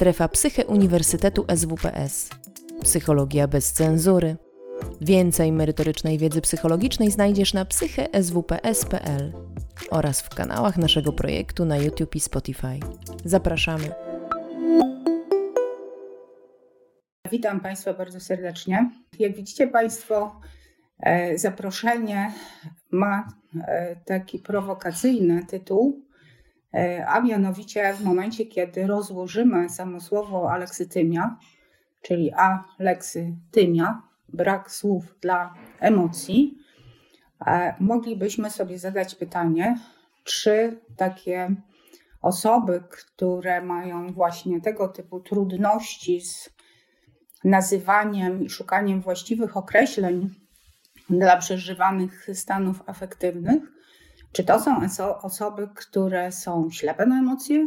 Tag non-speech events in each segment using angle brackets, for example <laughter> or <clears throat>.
Strefa Psyche Uniwersytetu SWPS. Psychologia bez cenzury. Więcej merytorycznej wiedzy psychologicznej znajdziesz na psycheswps.pl oraz w kanałach naszego projektu na YouTube i Spotify. Zapraszamy. Witam Państwa bardzo serdecznie. Jak widzicie Państwo, e, zaproszenie ma e, taki prowokacyjny tytuł, a mianowicie w momencie, kiedy rozłożymy samo słowo aleksytymia, czyli aleksytymia, brak słów dla emocji, moglibyśmy sobie zadać pytanie, czy takie osoby, które mają właśnie tego typu trudności z nazywaniem i szukaniem właściwych określeń dla przeżywanych stanów afektywnych, czy to są osoby, które są ślepe na emocje,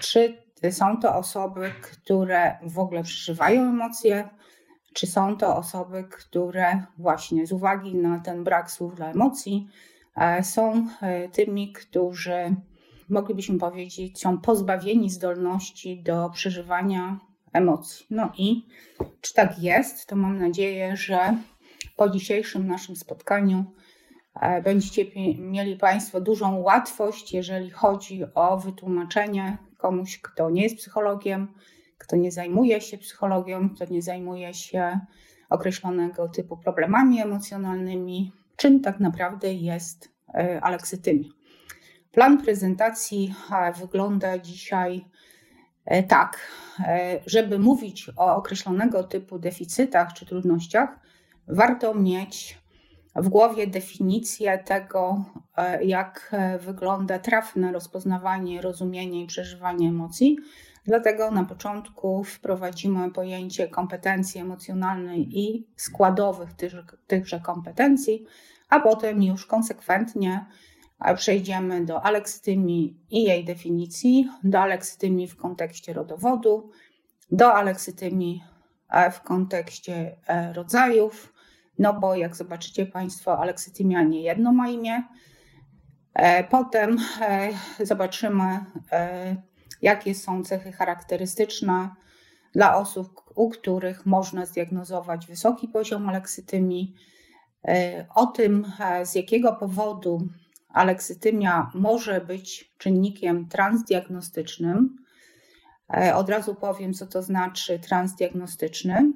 czy są to osoby, które w ogóle przeżywają emocje, czy są to osoby, które właśnie z uwagi na ten brak słów dla emocji e, są e, tymi, którzy moglibyśmy powiedzieć, są pozbawieni zdolności do przeżywania emocji. No i czy tak jest, to mam nadzieję, że po dzisiejszym naszym spotkaniu będziecie mieli Państwo dużą łatwość, jeżeli chodzi o wytłumaczenie komuś, kto nie jest psychologiem, kto nie zajmuje się psychologią, kto nie zajmuje się określonego typu problemami emocjonalnymi, czym tak naprawdę jest e, aleksytymia. Plan prezentacji e, wygląda dzisiaj E, tak, e, żeby mówić o określonego typu deficytach czy trudnościach, warto mieć w głowie definicję tego, e, jak wygląda trafne rozpoznawanie, rozumienie i przeżywanie emocji. Dlatego na początku wprowadzimy pojęcie kompetencji emocjonalnej i składowych tychże kompetencji, a potem już konsekwentnie Przejdziemy do aleksytymii i jej definicji, do aleksytymii w kontekście rodowodu, do aleksytymii e, w kontekście e, rodzajów, no bo jak zobaczycie Państwo, aleksytymia nie jedno ma imię. E, potem zobaczymy, jakie są cechy charakterystyczne dla osób, u których można zdiagnozować wysoki poziom aleksytymii. O tym, z jakiego powodu aleksytymia może być czynnikiem transdiagnostycznym. E, od razu powiem, co to znaczy transdiagnostyczny, e,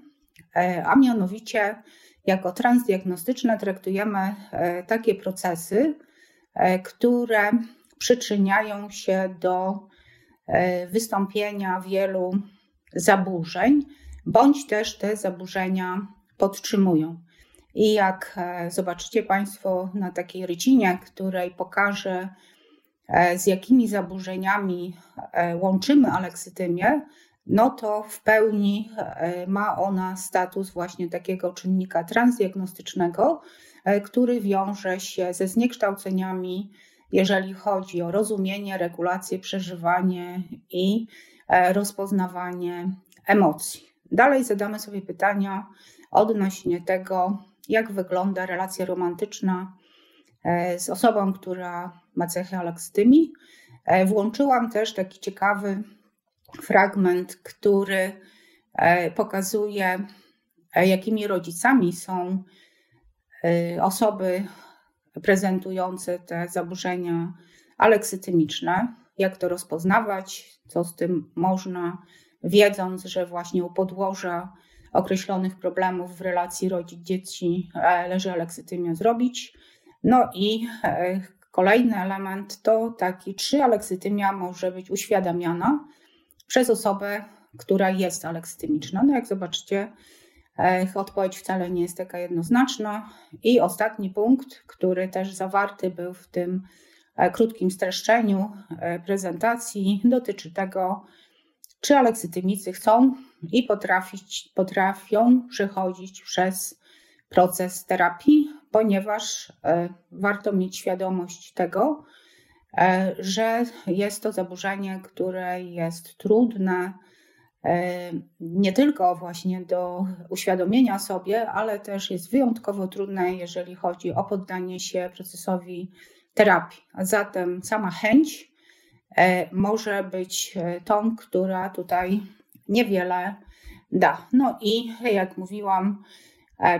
a mianowicie jako transdiagnostyczne traktujemy e, takie procesy, które przyczyniają się do wystąpienia wielu zaburzeń, bądź też te zaburzenia podtrzymują. I jak e, zobaczycie Państwo na takiej rycinie, której pokażę, e, z jakimi zaburzeniami e, łączymy aleksytymię, no to w pełni ma ona status właśnie takiego czynnika transdiagnostycznego, który wiąże się ze zniekształceniami, jeżeli chodzi o rozumienie, regulację, przeżywanie i rozpoznawanie emocji. Dalej zadamy sobie pytania odnośnie tego, jak wygląda relacja romantyczna e, z osobą, która ma cechy alekstymii. E, włączyłam też taki ciekawy fragment, który e, pokazuje, jakimi rodzicami są osoby prezentujące te zaburzenia aleksytymiczne, jak to rozpoznawać, co z tym można, wiedząc, że właśnie u podłoża określonych problemów w relacji rodzic-dzieci e, leży aleksytymia zrobić. No i e, kolejny element to taki, czy aleksytymia może być uświadamiana przez osobę, która jest aleksytymiczna. No jak zobaczycie, e, odpowiedź wcale nie jest taka jednoznaczna. I ostatni punkt, który też zawarty był w tym krótkim streszczeniu prezentacji, dotyczy tego, czy aleksytymicy chcą i potrafić, potrafią przechodzić przez proces terapii, ponieważ e, warto mieć świadomość tego, e, że jest to zaburzenie, które jest trudne e, nie tylko właśnie do uświadomienia sobie, ale też jest wyjątkowo trudne, jeżeli chodzi o poddanie się procesowi terapii. A zatem sama chęć może być tą, która tutaj niewiele da. No i jak mówiłam,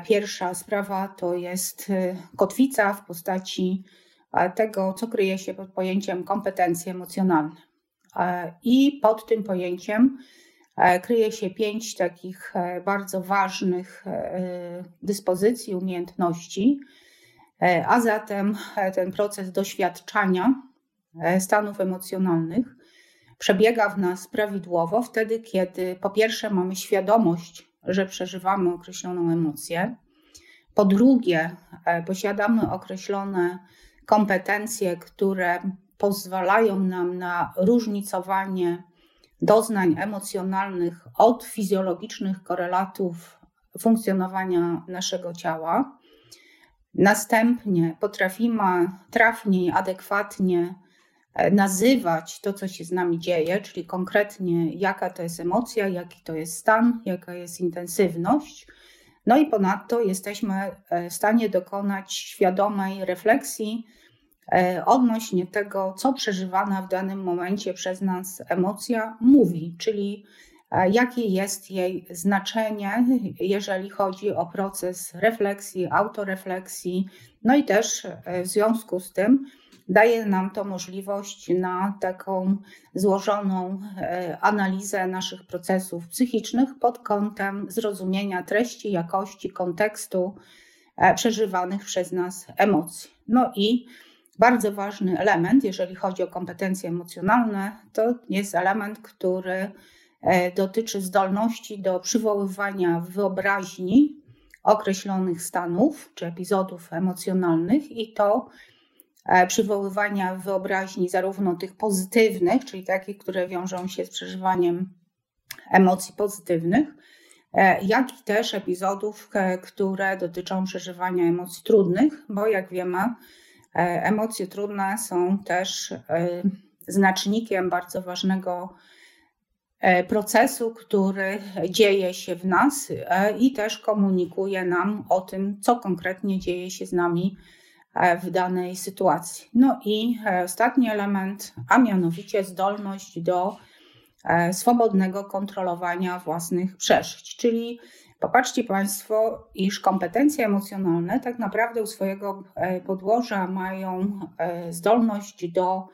pierwsza sprawa to jest kotwica w postaci tego, co kryje się pod pojęciem kompetencje emocjonalne. I pod tym pojęciem E, kryje się pięć takich e, bardzo ważnych e, dyspozycji, umiejętności, a zatem ten proces doświadczania stanów emocjonalnych przebiega w nas prawidłowo wtedy, kiedy po pierwsze mamy świadomość, że przeżywamy określoną emocję, po drugie posiadamy określone kompetencje, które pozwalają nam na różnicowanie doznań emocjonalnych od fizjologicznych korelatów funkcjonowania naszego ciała. Następnie potrafimy trafnie i adekwatnie e, nazywać to, co się z nami dzieje, czyli konkretnie jaka to jest emocja, jaki to jest stan, jaka jest intensywność. No i ponadto jesteśmy e, w stanie dokonać świadomej refleksji odnośnie tego, co przeżywana w danym momencie przez nas emocja mówi, czyli e, jakie jest jej znaczenie, jeżeli chodzi o proces refleksji, autorefleksji, no i też e, w związku z tym daje nam to możliwość na taką złożoną analizę naszych procesów psychicznych pod kątem zrozumienia treści, jakości, kontekstu przeżywanych przez nas emocji. No i bardzo ważny element, jeżeli chodzi o kompetencje emocjonalne, to jest element, który e, dotyczy zdolności do przywoływania w wyobraźni określonych stanów czy epizodów emocjonalnych i to e, przywoływania w wyobraźni zarówno tych pozytywnych, czyli takich, które wiążą się z przeżywaniem emocji pozytywnych, e, jak i też epizodów, które dotyczą przeżywania emocji trudnych, bo jak wiemy, emocje trudne są też e, znacznikiem bardzo ważnego e, procesu, który dzieje się w nas i też komunikuje nam o tym, co konkretnie dzieje się z nami w danej sytuacji. No i ostatni element, a mianowicie zdolność do swobodnego kontrolowania własnych przeżyć, czyli Popatrzcie Państwo, iż kompetencje emocjonalne tak naprawdę u swojego e, podłoża mają e, zdolność do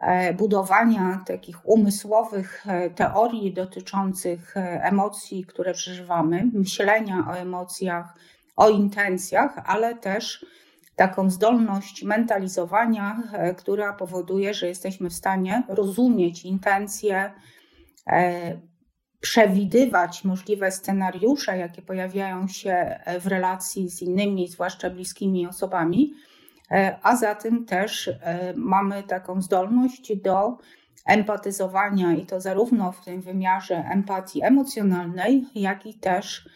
e, budowania takich umysłowych teorii dotyczących emocji, które przeżywamy, myślenia o emocjach, o intencjach, ale też taką zdolność mentalizowania, która powoduje, że jesteśmy w stanie rozumieć intencje, przewidywać możliwe scenariusze, jakie pojawiają się w relacji z innymi, zwłaszcza bliskimi osobami, e, a zatem też e, mamy taką zdolność do empatyzowania i to zarówno w tym wymiarze empatii emocjonalnej, jak i też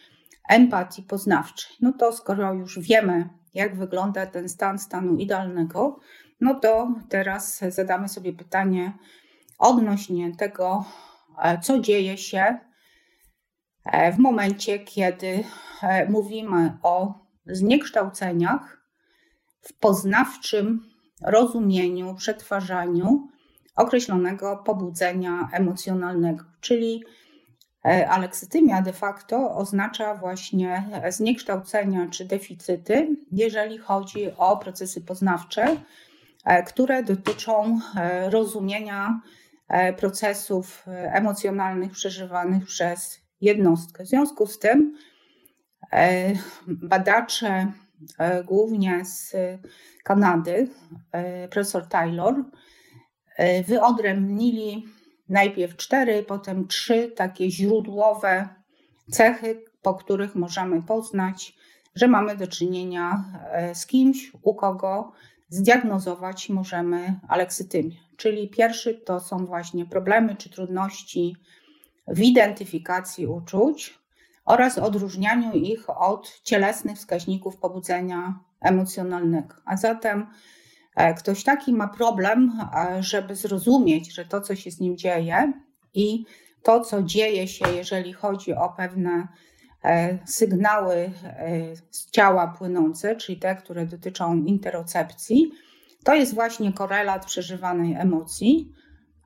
empatii poznawczej. No to skoro już wiemy, jak wygląda ten stan stanu idealnego, no to teraz zadamy sobie pytanie odnośnie tego, E, co dzieje się e, w momencie, kiedy e, mówimy o zniekształceniach w poznawczym rozumieniu, przetwarzaniu określonego pobudzenia emocjonalnego, czyli aleksytymia de facto oznacza właśnie zniekształcenia czy deficyty, jeżeli chodzi o procesy poznawcze, które dotyczą rozumienia E, procesów e, emocjonalnych przeżywanych przez jednostkę. W związku z tym e, badacze, głównie z Kanady, profesor Taylor, wyodrębnili najpierw cztery, potem trzy takie źródłowe cechy, po których możemy poznać, że mamy do czynienia z kimś, u kogo zdiagnozować możemy aleksytymię. Czyli pierwszy to są właśnie problemy czy trudności w identyfikacji uczuć oraz odróżnianiu ich od cielesnych wskaźników pobudzenia emocjonalnego. A zatem e, ktoś taki ma problem, e, żeby zrozumieć, że to, co się z nim dzieje i to, co dzieje się, jeżeli chodzi o pewne e, sygnały z ciała płynące, czyli te, które dotyczą interocepcji, to jest właśnie korelat przeżywanej emocji,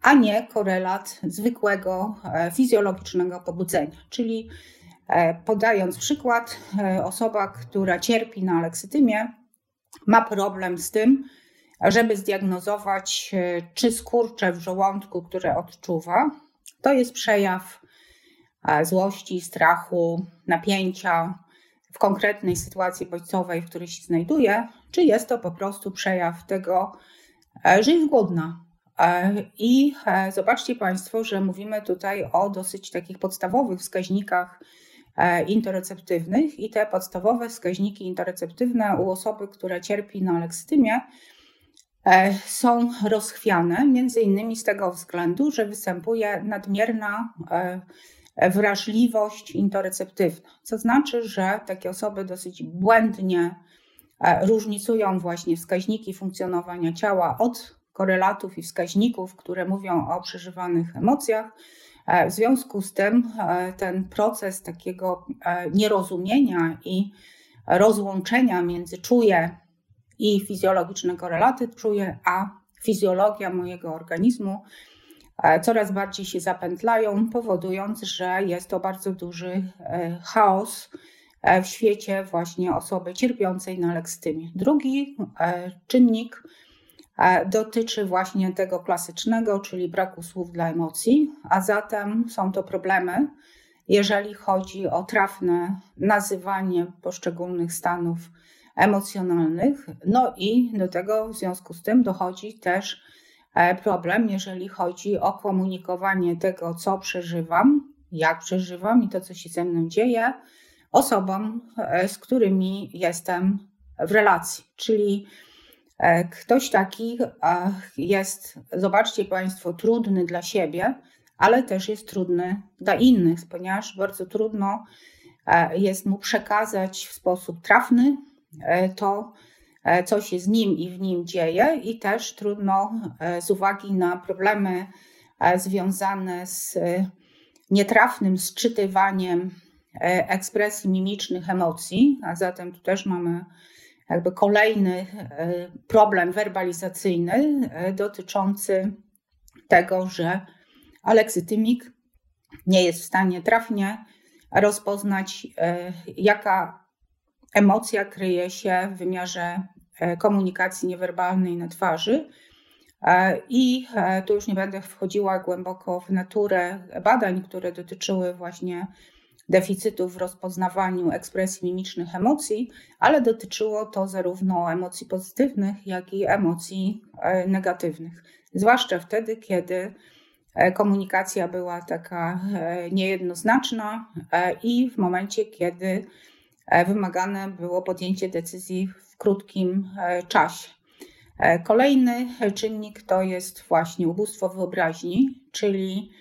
a nie korelat zwykłego e, fizjologicznego pobudzenia. Czyli e, podając przykład, e, osoba, która cierpi na leksytymię, ma problem z tym, żeby zdiagnozować, czy skurcze w żołądku, które odczuwa, to jest przejaw złości, strachu, napięcia w konkretnej sytuacji bodźcowej, w której się znajduje, czy jest to po prostu przejaw tego, że jest głodna. I zobaczcie Państwo, że mówimy tutaj o dosyć takich podstawowych wskaźnikach interoceptywnych i te podstawowe wskaźniki interoceptywne u osoby, która cierpi na leksytymię, E, są rozchwiane, między innymi z tego względu, że występuje nadmierna e, wrażliwość interoceptywna, co znaczy, że takie osoby dosyć błędnie e, różnicują właśnie wskaźniki funkcjonowania ciała od korelatów i wskaźników, które mówią o przeżywanych emocjach. W związku z tym ten proces takiego nierozumienia i rozłączenia między czuję i fizjologiczne korelaty czuję, a fizjologia mojego organizmu e, coraz bardziej się zapętlają, powodując, że jest to bardzo duży e, chaos e, w świecie właśnie osoby cierpiącej na lekstymię. Drugi czynnik dotyczy właśnie tego klasycznego, czyli braku słów dla emocji, a zatem są to problemy, jeżeli chodzi o trafne nazywanie poszczególnych stanów emocjonalnych. No i do tego w związku z tym dochodzi też e, problem, jeżeli chodzi o komunikowanie tego, co przeżywam, jak przeżywam i to, co się ze mną dzieje, osobom, e, z którymi jestem w relacji. Czyli e, ktoś taki jest, zobaczcie Państwo, trudny dla siebie, ale też jest trudny dla innych, ponieważ bardzo trudno jest mu przekazać w sposób trafny E, to, e, co się z nim i w nim dzieje, i też trudno e, z uwagi na problemy związane z nietrafnym sczytywaniem ekspresji mimicznych emocji, a zatem tu też mamy jakby kolejny problem werbalizacyjny dotyczący tego, że aleksytymik nie jest w stanie trafnie rozpoznać, jaka emocja kryje się w wymiarze e, komunikacji niewerbalnej na twarzy. E, I e, tu już nie będę wchodziła głęboko w naturę badań, które dotyczyły właśnie deficytów w rozpoznawaniu ekspresji mimicznych emocji, ale dotyczyło to zarówno emocji pozytywnych, jak i emocji negatywnych. Zwłaszcza wtedy, kiedy komunikacja była taka niejednoznaczna i w momencie, kiedy E, wymagane było podjęcie decyzji w krótkim e, czasie. E, kolejny czynnik to jest właśnie ubóstwo wyobraźni, czyli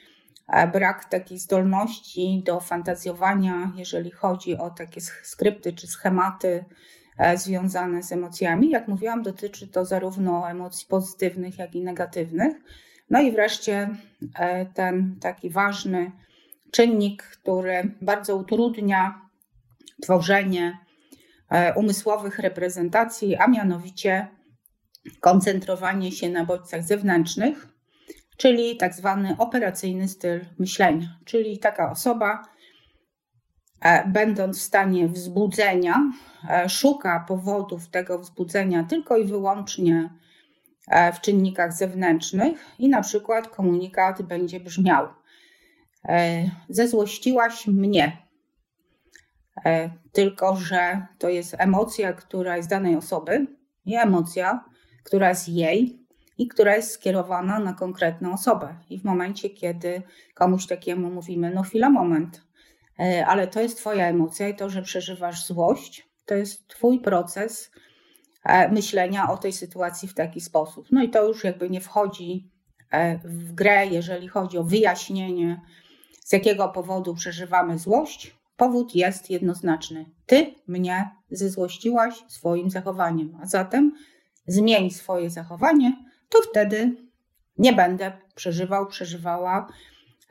brak takiej zdolności do fantazjowania, jeżeli chodzi o takie skrypty czy schematy związane z emocjami. Jak mówiłam, dotyczy to zarówno emocji pozytywnych, jak i negatywnych. No i wreszcie ten taki ważny czynnik, który bardzo utrudnia tworzenie e, umysłowych reprezentacji, a mianowicie koncentrowanie się na bodźcach zewnętrznych, czyli tak zwany operacyjny styl myślenia, czyli taka osoba, e, będąc w stanie wzbudzenia, e, szuka powodów tego wzbudzenia tylko i wyłącznie w czynnikach zewnętrznych i na przykład komunikat będzie brzmiał: Zezłościłaś mnie, E, tylko że to jest emocja, która jest danej osoby, i emocja, która jest jej i która jest skierowana na konkretną osobę. I w momencie, kiedy komuś takiemu mówimy, no chwila, moment, e, ale to jest Twoja emocja i to, że przeżywasz złość, to jest Twój proces e, myślenia o tej sytuacji w taki sposób. No i to już jakby nie wchodzi w grę, jeżeli chodzi o wyjaśnienie, z jakiego powodu przeżywamy złość, Powód jest jednoznaczny. Ty mnie zezłościłaś swoim zachowaniem, a zatem zmień swoje zachowanie, to wtedy nie będę przeżywał, przeżywała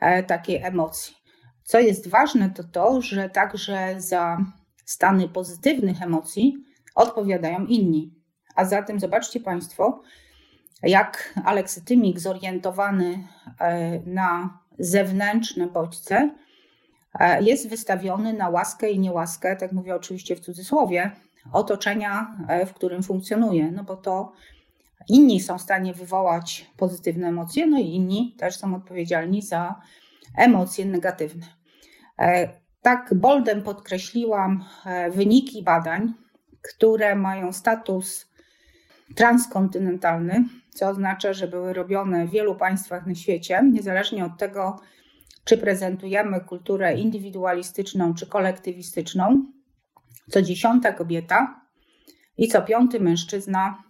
e, takiej emocji. Co jest ważne, to to, że także za stany pozytywnych emocji odpowiadają inni. A zatem zobaczcie Państwo, jak aleksytymik zorientowany na zewnętrzne bodźce jest wystawiony na łaskę i niełaskę, tak mówię oczywiście w cudzysłowie, otoczenia, w którym funkcjonuje, no bo to inni są w stanie wywołać pozytywne emocje, no i inni też są odpowiedzialni za emocje negatywne. E, tak boldem podkreśliłam e, wyniki badań, które mają status transkontynentalny, co oznacza, że były robione w wielu państwach na świecie, niezależnie od tego, czy prezentujemy kulturę indywidualistyczną czy kolektywistyczną. Co dziesiąta kobieta i co piąty mężczyzna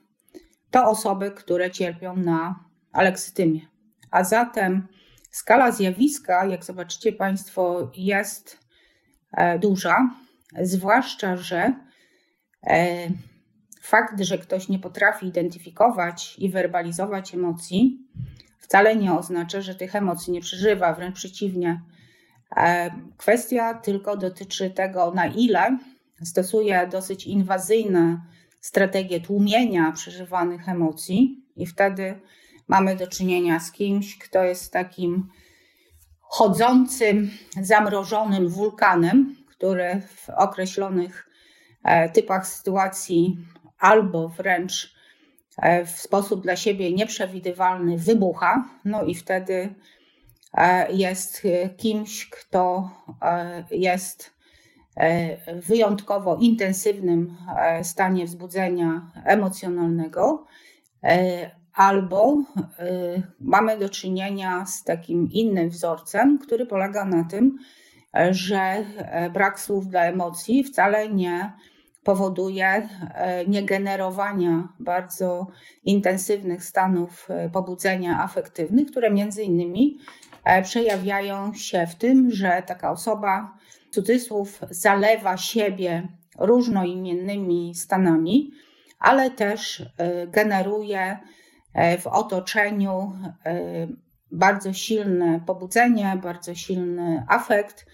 to osoby, które cierpią na aleksytymię. A zatem skala zjawiska, jak zobaczycie Państwo, jest e, duża, zwłaszcza, że e, fakt, że ktoś nie potrafi identyfikować i werbalizować emocji, wcale nie oznacza, że tych emocji nie przeżywa, wręcz przeciwnie. E, kwestia tylko dotyczy tego, na ile stosuje dosyć inwazyjne strategię tłumienia przeżywanych emocji, i wtedy mamy do czynienia z kimś, kto jest takim chodzącym, zamrożonym wulkanem, który w określonych e, typach sytuacji albo wręcz e, w sposób dla siebie nieprzewidywalny wybucha, no i wtedy e, jest kimś, kto jest wyjątkowo intensywnym e, stanie wzbudzenia emocjonalnego, e, albo mamy do czynienia z takim innym wzorcem, który polega na tym, że brak słów dla emocji wcale nie powoduje niegenerowania bardzo intensywnych stanów pobudzenia afektywnych, które między innymi przejawiają się w tym, że taka osoba cudzysłów zalewa siebie różnoimiennymi stanami, ale też y, generuje y, w otoczeniu y, bardzo silne pobudzenie, bardzo silny afekt,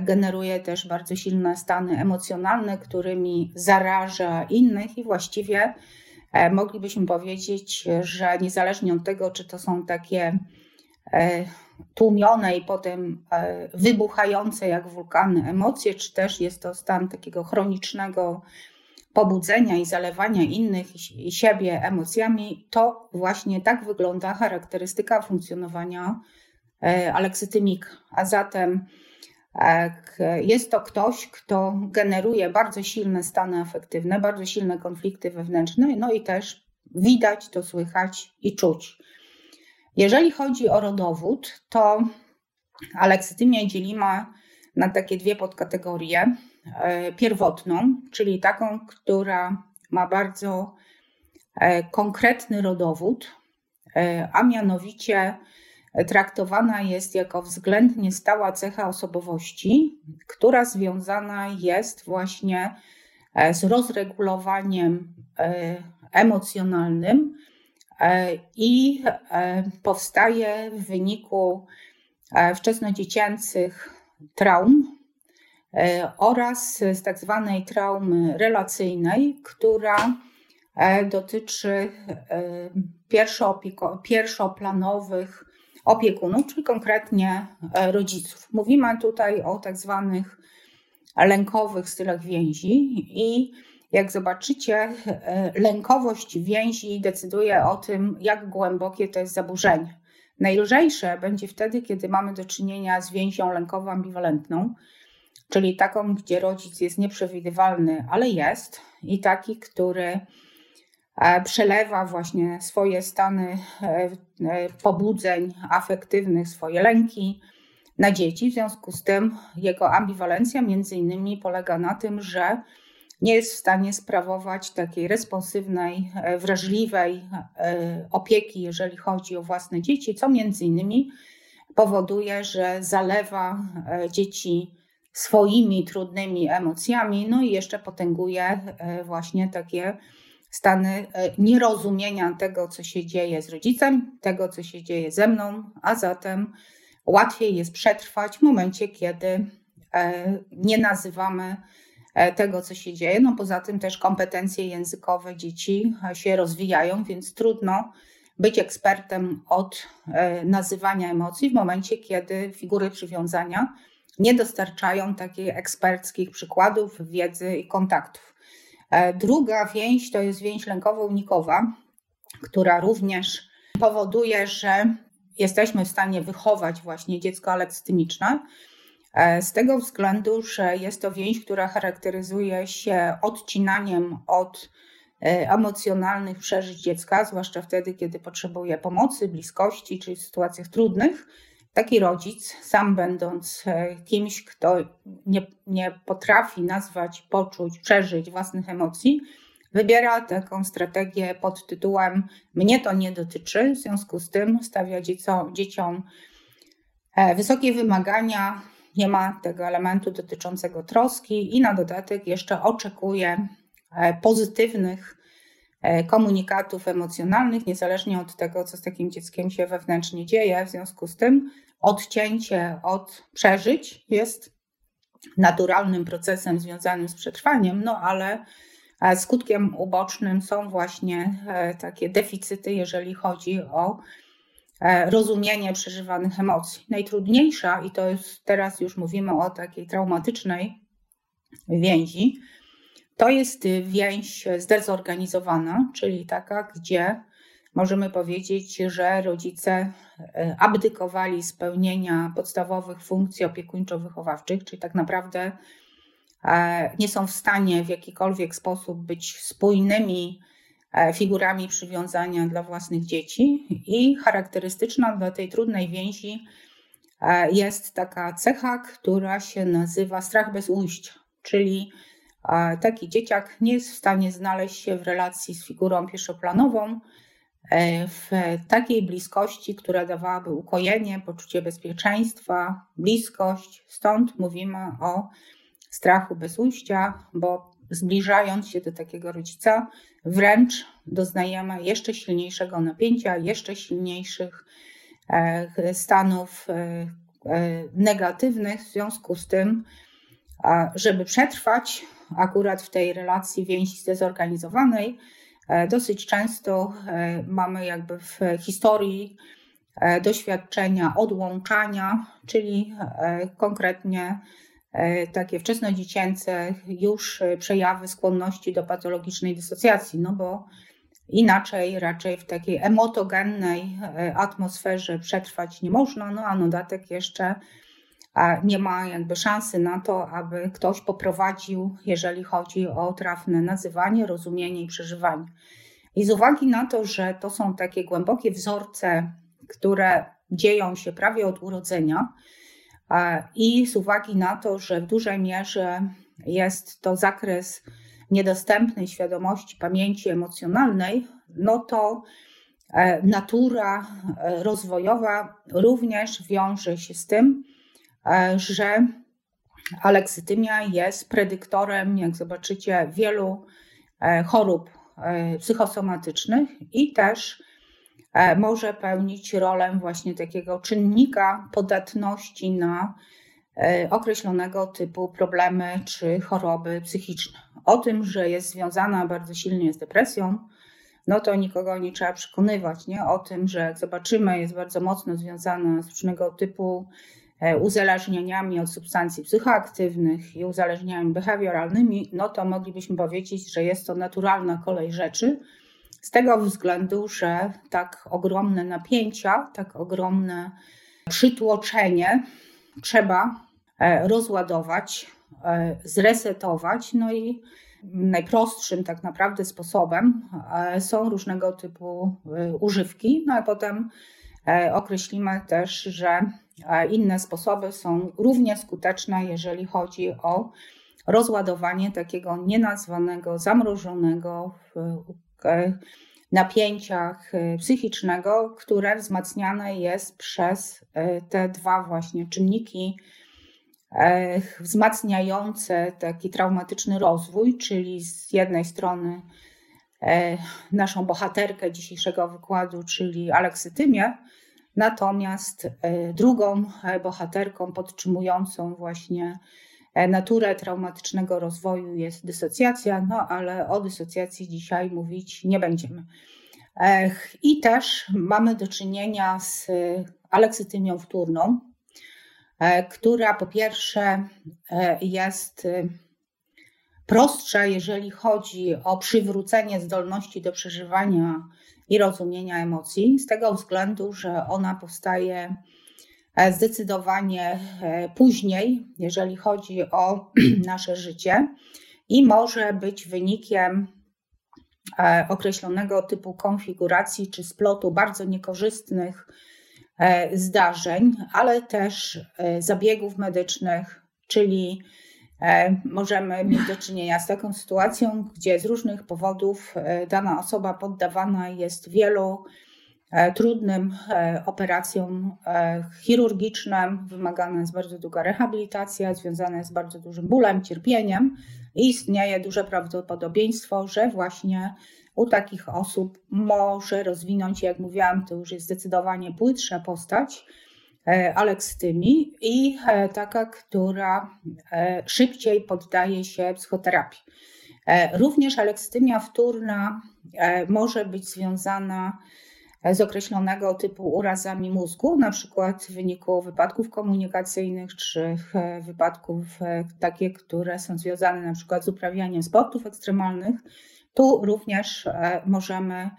generuje też bardzo silne stany emocjonalne, którymi zaraża innych i właściwie moglibyśmy powiedzieć, że niezależnie od tego, czy to są takie tłumione i potem e, wybuchające jak wulkany emocje, czy też jest to stan takiego chronicznego pobudzenia i zalewania innych i siebie emocjami, to właśnie tak wygląda charakterystyka funkcjonowania e, aleksytymika. A zatem jest to ktoś, kto generuje bardzo silne stany afektywne, bardzo silne konflikty wewnętrzne, no i też widać to, słychać i czuć. Jeżeli chodzi o rodowód, to aleksytymię dzielimy na takie dwie podkategorie. E, pierwotną, czyli taką, która ma bardzo e, konkretny rodowód, e, a mianowicie traktowana jest jako względnie stała cecha osobowości, która związana jest właśnie z rozregulowaniem emocjonalnym i e, powstaje w wyniku e, wczesnodziecięcych traum oraz z tak zwanej traumy relacyjnej, która dotyczy pierwszoplanowych opiekunów, czyli konkretnie rodziców. Mówimy tutaj o tak zwanych lękowych stylach więzi i jak zobaczycie, e, lękowość więzi decyduje o tym, jak głębokie to jest zaburzenie. Najlżejsze będzie wtedy, kiedy mamy do czynienia z więzią lękową ambiwalentną, czyli taką, gdzie rodzic jest nieprzewidywalny, ale jest, i taki, który e, przelewa właśnie swoje stany e, pobudzeń afektywnych, swoje lęki na dzieci. W związku z tym jego ambiwalencja między innymi polega na tym, że nie jest w stanie sprawować takiej responsywnej, e, wrażliwej e, opieki, jeżeli chodzi o własne dzieci, co między innymi powoduje, że zalewa e, dzieci swoimi trudnymi emocjami, no i jeszcze potęguje właśnie takie stany nierozumienia tego, co się dzieje z rodzicem, tego, co się dzieje ze mną, a zatem łatwiej jest przetrwać w momencie, kiedy nie nazywamy tego, co się dzieje. No poza tym też kompetencje językowe dzieci się rozwijają, więc trudno być ekspertem od nazywania emocji w momencie, kiedy figury przywiązania nie dostarczają takich eksperckich przykładów, wiedzy i kontaktów. Druga więź to jest więź lękowo-unikowa, która również powoduje, że jesteśmy w stanie wychować właśnie dziecko aleksytymiczne. E, z tego względu, że jest to więź, która charakteryzuje się odcinaniem od e, emocjonalnych przeżyć dziecka, zwłaszcza wtedy, kiedy potrzebuje pomocy, bliskości czy w sytuacjach trudnych. Taki rodzic, sam będąc e, kimś, kto nie, nie potrafi nazwać, poczuć, przeżyć własnych emocji, wybiera taką strategię pod tytułem Mnie to nie dotyczy, w związku z tym stawia dzieciom, dzieciom wysokie wymagania, nie ma tego elementu dotyczącego troski i na dodatek jeszcze oczekuje e, pozytywnych e, komunikatów emocjonalnych, niezależnie od tego, co z takim dzieckiem się wewnętrznie dzieje. W związku z tym odcięcie od przeżyć jest naturalnym procesem związanym z przetrwaniem, no ale Skutkiem ubocznym są właśnie e, takie deficyty, jeżeli chodzi o e, rozumienie przeżywanych emocji. Najtrudniejsza, i to jest teraz już mówimy o takiej traumatycznej więzi, to jest więź zdezorganizowana, czyli taka, gdzie możemy powiedzieć, że rodzice e, abdykowali spełnienia podstawowych funkcji opiekuńczo-wychowawczych, czyli tak naprawdę E, nie są w stanie w jakikolwiek sposób być spójnymi e, figurami przywiązania dla własnych dzieci. I charakterystyczna dla tej trudnej więzi e, jest taka cecha, która się nazywa strach bez ujścia, czyli taki dzieciak nie jest w stanie znaleźć się w relacji z figurą pierwszoplanową, w takiej bliskości, która dawałaby ukojenie, poczucie bezpieczeństwa, bliskość. Stąd mówimy o strachu bez ujścia, bo zbliżając się do takiego rodzica, wręcz doznajemy jeszcze silniejszego napięcia, jeszcze silniejszych e, stanów e, e, negatywnych. W związku z tym, żeby przetrwać akurat w tej relacji więzi zdezorganizowanej, dosyć często mamy jakby w historii doświadczenia odłączania, czyli konkretnie takie wczesnodziecięce już e, przejawy skłonności do patologicznej dysocjacji, no bo inaczej raczej w takiej emotogennej e, atmosferze przetrwać nie można, no a dodatek jeszcze nie ma jakby szansy na to, aby ktoś poprowadził, jeżeli chodzi o trafne nazywanie, rozumienie i przeżywanie. I z uwagi na to, że to są takie głębokie wzorce, które dzieją się prawie od urodzenia, i z uwagi na to, że w dużej mierze jest to zakres niedostępnej świadomości pamięci emocjonalnej, no to e, natura e, rozwojowa również wiąże się z tym, e, że aleksytymia jest predyktorem, jak zobaczycie, wielu chorób psychosomatycznych i też może pełnić rolę właśnie takiego czynnika podatności na e, określonego typu problemy czy choroby psychiczne. O tym, że jest związana bardzo silnie z depresją, no to nikogo nie trzeba przekonywać, nie? O tym, że jak zobaczymy, jest bardzo mocno związana z różnego typu e, uzależnieniami od substancji psychoaktywnych i uzależnieniami behawioralnymi, no to moglibyśmy powiedzieć, że jest to naturalna kolej rzeczy, z tego względu, że tak ogromne napięcia, tak ogromne przytłoczenie trzeba e, rozładować, e, zresetować. No i najprostszym tak naprawdę sposobem e, są różnego typu używki. No a potem określimy też, że inne sposoby są równie skuteczne, jeżeli chodzi o rozładowanie takiego nienazwanego, zamrożonego napięciach y, psychicznego, które wzmacniane jest przez y, te dwa właśnie czynniki e, wzmacniające taki traumatyczny rozwój, czyli z jednej strony e, naszą bohaterkę dzisiejszego wykładu, czyli aleksytymię, natomiast e, drugą bohaterką podtrzymującą właśnie naturę traumatycznego rozwoju jest dysocjacja, no ale o dysocjacji dzisiaj mówić nie będziemy. I też mamy do czynienia z aleksytymią wtórną, która po pierwsze jest prostsza, jeżeli chodzi o przywrócenie zdolności do przeżywania i rozumienia emocji, z tego względu, że ona powstaje e, zdecydowanie e, później, jeżeli chodzi o <clears throat> nasze życie. I może być wynikiem e, określonego typu konfiguracji czy splotu bardzo niekorzystnych zdarzeń, ale też zabiegów medycznych, czyli E, możemy mieć do czynienia z taką sytuacją, gdzie z różnych powodów e, dana osoba poddawana jest wielu e, trudnym operacjom chirurgicznym, wymagana jest bardzo długa rehabilitacja, związana jest z bardzo dużym bólem, cierpieniem i istnieje duże prawdopodobieństwo, że właśnie u takich osób może rozwinąć, jak mówiłam, to już jest zdecydowanie płytsza postać, E, aleksytymii i e, taka, która e, szybciej poddaje się psychoterapii. Również aleksytymia wtórna może być związana z określonego typu urazami mózgu, na przykład w wyniku wypadków komunikacyjnych czy wypadków takie, które są związane na przykład z uprawianiem sportów ekstremalnych. Tu również możemy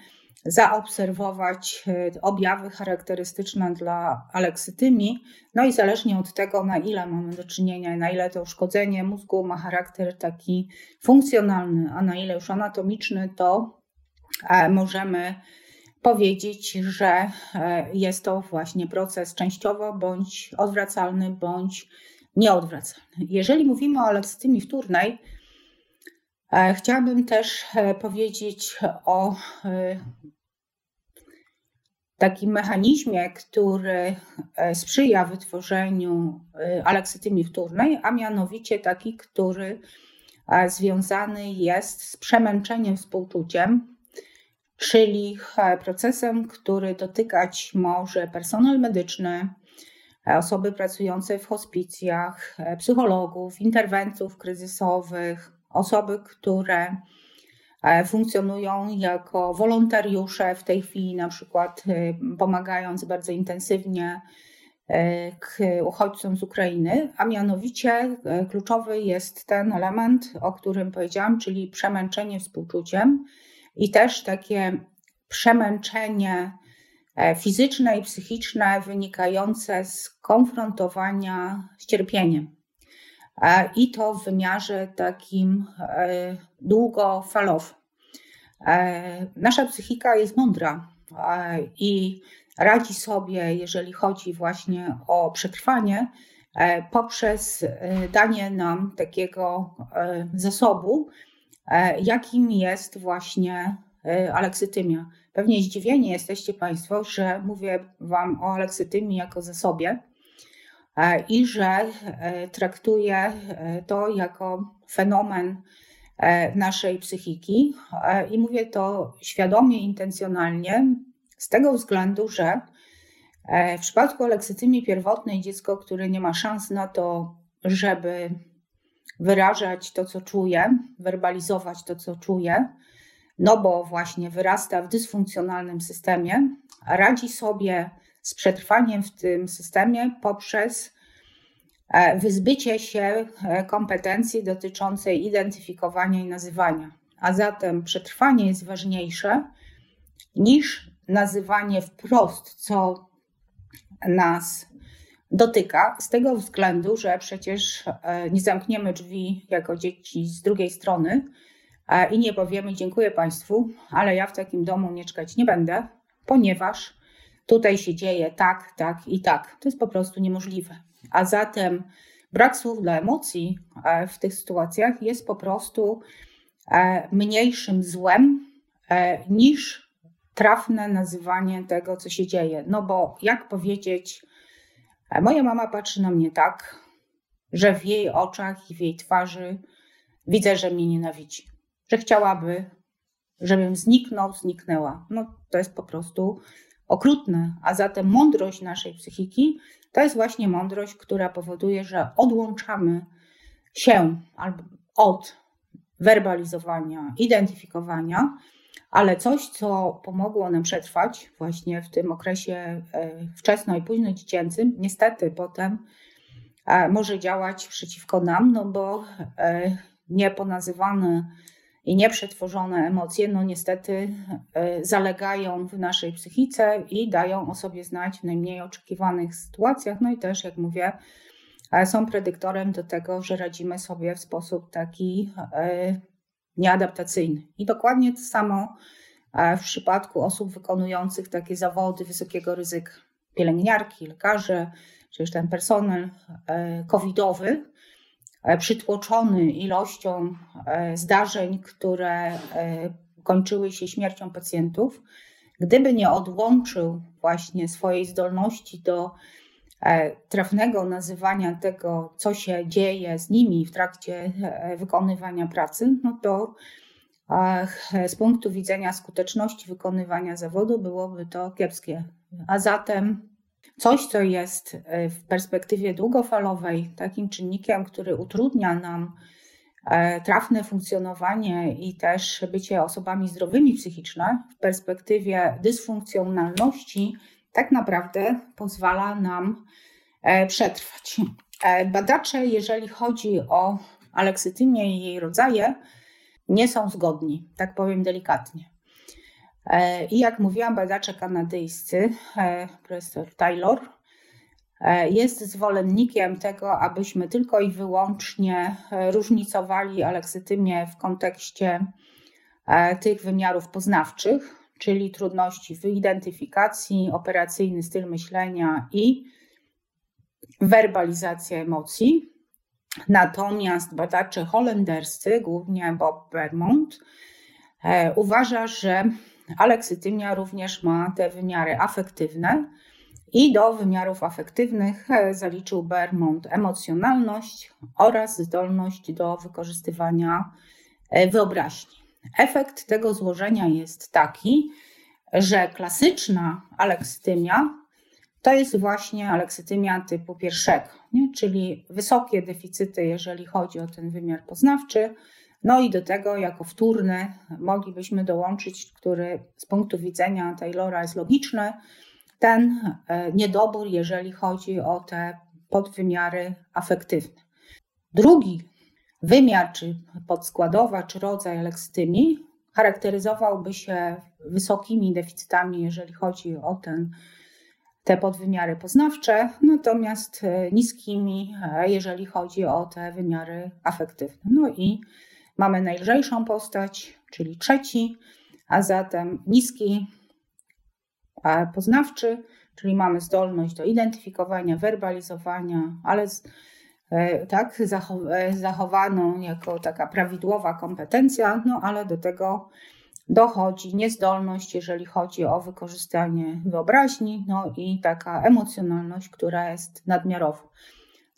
zaobserwować e, objawy charakterystyczne dla aleksytymii. No i zależnie od tego, na ile mamy do czynienia, na ile to uszkodzenie mózgu ma charakter taki funkcjonalny, a na ile już anatomiczny, to e, możemy powiedzieć, że e, jest to właśnie proces częściowo bądź odwracalny, bądź nieodwracalny. Jeżeli mówimy o aleksytymii wtórnej, Chciałabym też powiedzieć o takim mechanizmie, który e, sprzyja wytworzeniu e, aleksytymii wtórnej, a mianowicie taki, który e, związany jest z przemęczeniem współczuciem, czyli procesem, który dotykać może personel medyczny, osoby pracujące w hospicjach, psychologów, interwentów kryzysowych, osoby, które E, funkcjonują jako wolontariusze w tej chwili, na przykład e, pomagając bardzo intensywnie e, uchodźcom z Ukrainy, a mianowicie kluczowy jest ten element, o którym powiedziałam, czyli przemęczenie współczuciem i też takie przemęczenie fizyczne i psychiczne wynikające z konfrontowania z cierpieniem. I to w wymiarze takim długofalowym. E, nasza psychika jest mądra e, i radzi sobie, jeżeli chodzi właśnie o przetrwanie, e, poprzez danie nam takiego zasobu, jakim jest właśnie aleksytymia. Pewnie zdziwieni jesteście Państwo, że mówię Wam o aleksytymii jako zasobie i że traktuję to jako fenomen E, naszej psychiki. E, I mówię to świadomie, intencjonalnie, z tego względu, że e, w przypadku aleksytymii pierwotnej dziecko, które nie ma szans na to, żeby wyrażać to, co czuje, werbalizować to, co czuje, no bo właśnie wyrasta w dysfunkcjonalnym systemie, radzi sobie z przetrwaniem w tym systemie poprzez E, wyzbycie się e, kompetencji dotyczącej identyfikowania i nazywania. A zatem przetrwanie jest ważniejsze niż nazywanie wprost, co nas dotyka, z tego względu, że przecież e, nie zamkniemy drzwi jako dzieci z drugiej strony i nie powiemy dziękuję Państwu, ale ja w takim domu mieszkać nie będę, ponieważ tutaj się dzieje tak, tak i tak. To jest po prostu niemożliwe. A zatem brak słów dla emocji e, w tych sytuacjach jest po prostu e, mniejszym złem e, niż trafne nazywanie tego, co się dzieje. No bo jak powiedzieć, moja mama patrzy na mnie tak, że w jej oczach i w jej twarzy widzę, że mnie nienawidzi, że chciałaby, żebym zniknął, zniknęła. No to jest po prostu okrutne. A zatem mądrość naszej psychiki to jest właśnie mądrość, która powoduje, że odłączamy się albo od werbalizowania, identyfikowania, ale coś, co pomogło nam przetrwać właśnie w tym okresie e, wczesno i późno dziecięcym, niestety potem e, może działać przeciwko nam, no bo e, nieponazywane i nieprzetworzone emocje, no niestety zalegają w naszej psychice i dają o sobie znać w najmniej oczekiwanych sytuacjach. No i też, jak mówię, są predyktorem do tego, że radzimy sobie w sposób taki nieadaptacyjny. I dokładnie to samo w przypadku osób wykonujących takie zawody wysokiego ryzyka. Pielęgniarki, lekarze, czy też ten personel e, covidowy, e, przytłoczony ilością e, zdarzeń, które kończyły się śmiercią pacjentów, gdyby nie odłączył właśnie swojej zdolności do trafnego nazywania tego, co się dzieje z nimi w trakcie wykonywania pracy, no to z punktu widzenia skuteczności wykonywania zawodu byłoby to kiepskie. A zatem coś, co jest e, w perspektywie długofalowej takim czynnikiem, który utrudnia nam e, trafne funkcjonowanie i też bycie osobami zdrowymi psychiczne, w perspektywie dysfunkcjonalności, tak naprawdę pozwala nam e, przetrwać. Badacze, jeżeli chodzi o aleksytymię i jej rodzaje, nie są zgodni, tak powiem delikatnie. E, I jak mówiłam, badacze kanadyjscy, e, profesor Taylor, e, jest zwolennikiem tego, abyśmy tylko i wyłącznie różnicowali aleksytymię w kontekście tych wymiarów poznawczych, czyli trudności w identyfikacji, operacyjny styl myślenia i werbalizacja emocji. Natomiast badacze holenderscy, głównie Bob Bermond, e, uważa, że aleksytymia również ma te wymiary afektywne i do wymiarów afektywnych e, zaliczył Bermond emocjonalność oraz zdolność do wykorzystywania e, wyobraźni. Efekt tego złożenia jest taki, że klasyczna aleksytymia to jest właśnie aleksytymia typu pierwszego, nie? czyli wysokie deficyty, jeżeli chodzi o ten wymiar poznawczy. No i do tego, jako wtórny, moglibyśmy dołączyć, który z punktu widzenia Taylora jest logiczny, ten e, niedobór, jeżeli chodzi o te podwymiary afektywne. Drugi wymiar, czy podskładowa, czy rodzaj aleksytymii charakteryzowałby się wysokimi deficytami, jeżeli chodzi o ten te podwymiary poznawcze, natomiast e, niskimi, e, jeżeli chodzi o te wymiary afektywne. No i mamy najlżejszą postać, czyli trzeci, a zatem niski poznawczy, czyli mamy zdolność do identyfikowania, werbalizowania, ale e, tak zachowaną jako taka prawidłowa kompetencja, no ale do tego dochodzi niezdolność, jeżeli chodzi o wykorzystanie wyobraźni, no i taka emocjonalność, która jest nadmiarowa.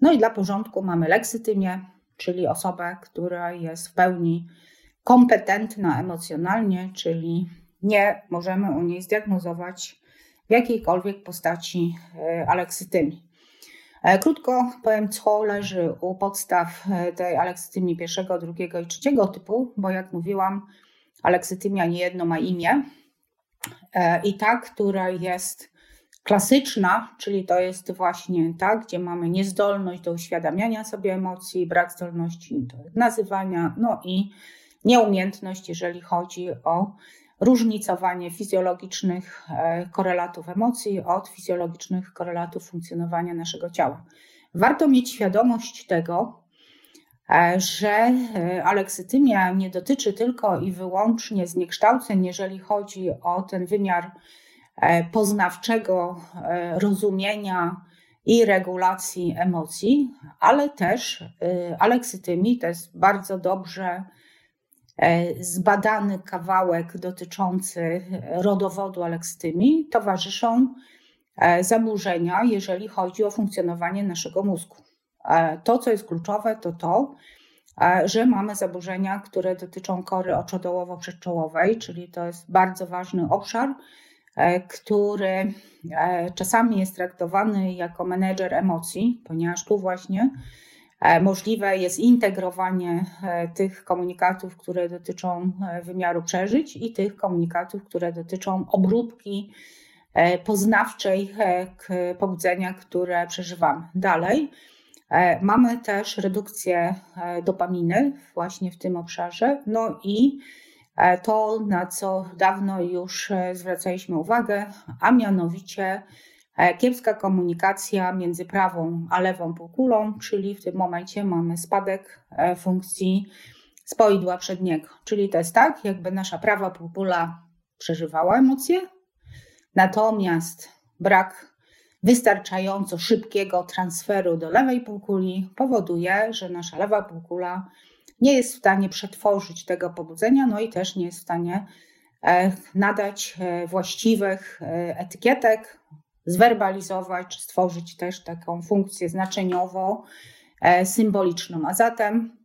No i dla porządku mamy leksytymię, czyli osobę, która jest w pełni kompetentna emocjonalnie, czyli nie możemy u niej zdiagnozować w jakiejkolwiek postaci e, aleksytymii. E, krótko powiem, co leży u podstaw e, tej aleksytymii pierwszego, drugiego i trzeciego typu, bo jak mówiłam, aleksytymia niejedno ma imię e, i ta, która jest klasyczna, czyli to jest właśnie ta, gdzie mamy niezdolność do uświadamiania sobie emocji, brak zdolności do nazywania, no i nieumiejętność, jeżeli chodzi o różnicowanie fizjologicznych e, korelatów emocji od fizjologicznych korelatów funkcjonowania naszego ciała. Warto mieć świadomość tego, E, że e, aleksytymia nie dotyczy tylko i wyłącznie zniekształceń, jeżeli chodzi o ten wymiar poznawczego rozumienia i regulacji emocji, ale też aleksytymii to jest bardzo dobrze zbadany kawałek dotyczący rodowodu aleksytymii, towarzyszą zaburzenia, jeżeli chodzi o funkcjonowanie naszego mózgu. To, co jest kluczowe, to to, że mamy zaburzenia, które dotyczą kory oczodołowo-przedczołowej, czyli to jest bardzo ważny obszar, e, który e, czasami jest traktowany jako menedżer emocji, ponieważ tu właśnie Możliwe jest integrowanie tych komunikatów, które dotyczą wymiaru przeżyć i tych komunikatów, które dotyczą obróbki poznawczej pobudzenia, które przeżywamy. Dalej, mamy też redukcję dopaminy właśnie w tym obszarze, no i E, to, na co dawno już e, zwracaliśmy uwagę, a mianowicie e, kiepska komunikacja między prawą a lewą półkulą, czyli w tym momencie mamy spadek funkcji spoidła przedniego. Czyli to jest tak, jakby nasza prawa półkula przeżywała emocje, natomiast brak wystarczająco szybkiego transferu do lewej półkuli powoduje, że nasza lewa półkula nie jest w stanie przetworzyć tego pobudzenia, no i też nie jest w stanie e, nadać e, właściwych e, etykietek, zwerbalizować, czy stworzyć też taką funkcję znaczeniową, symboliczną. A zatem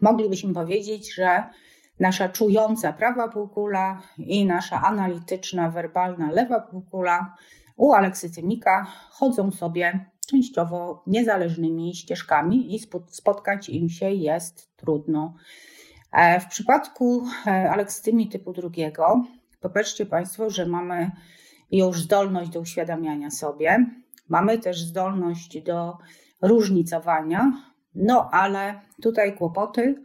moglibyśmy powiedzieć, że nasza czująca prawa półkula i nasza analityczna, werbalna lewa półkula u aleksytymika chodzą sobie częściowo niezależnymi ścieżkami i spotkać im się jest trudno. E, w przypadku e, aleksytymii typu drugiego, popatrzcie Państwo, że mamy już zdolność do uświadamiania sobie, mamy też zdolność do różnicowania, no ale tutaj kłopoty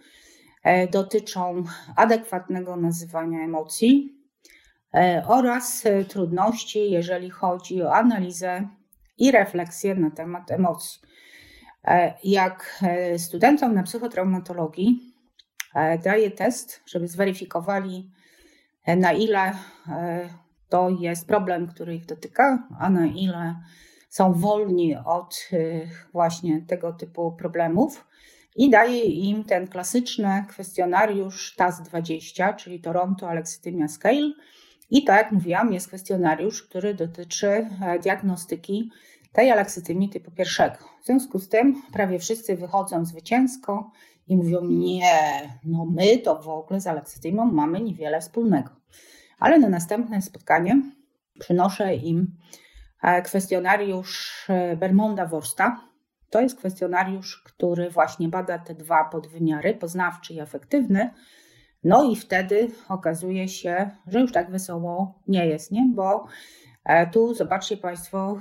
e, dotyczą adekwatnego nazywania emocji oraz trudności, jeżeli chodzi o analizę i refleksję na temat emocji. E, jak e, studentom na psychotraumatologii e, daję test, żeby zweryfikowali, na ile to jest problem, który ich dotyka, a na ile są wolni od właśnie tego typu problemów. I daję im ten klasyczny kwestionariusz TAS-20, czyli Toronto Alexithymia Scale, i tak jak mówiłam, jest kwestionariusz, który dotyczy e, diagnostyki tej aleksytymii typu pierwszego. W związku z tym prawie wszyscy wychodzą zwycięsko i mówią: Nie, no my to w ogóle z aleksytymią mamy niewiele wspólnego. Ale na następne spotkanie przynoszę im e, kwestionariusz e, Bermonda Worsta. To jest kwestionariusz, który właśnie bada te dwa podwymiary, poznawczy i afektywny, no i wtedy okazuje się, że już tak wesoło nie jest, nie? Bo e, tu zobaczcie Państwo,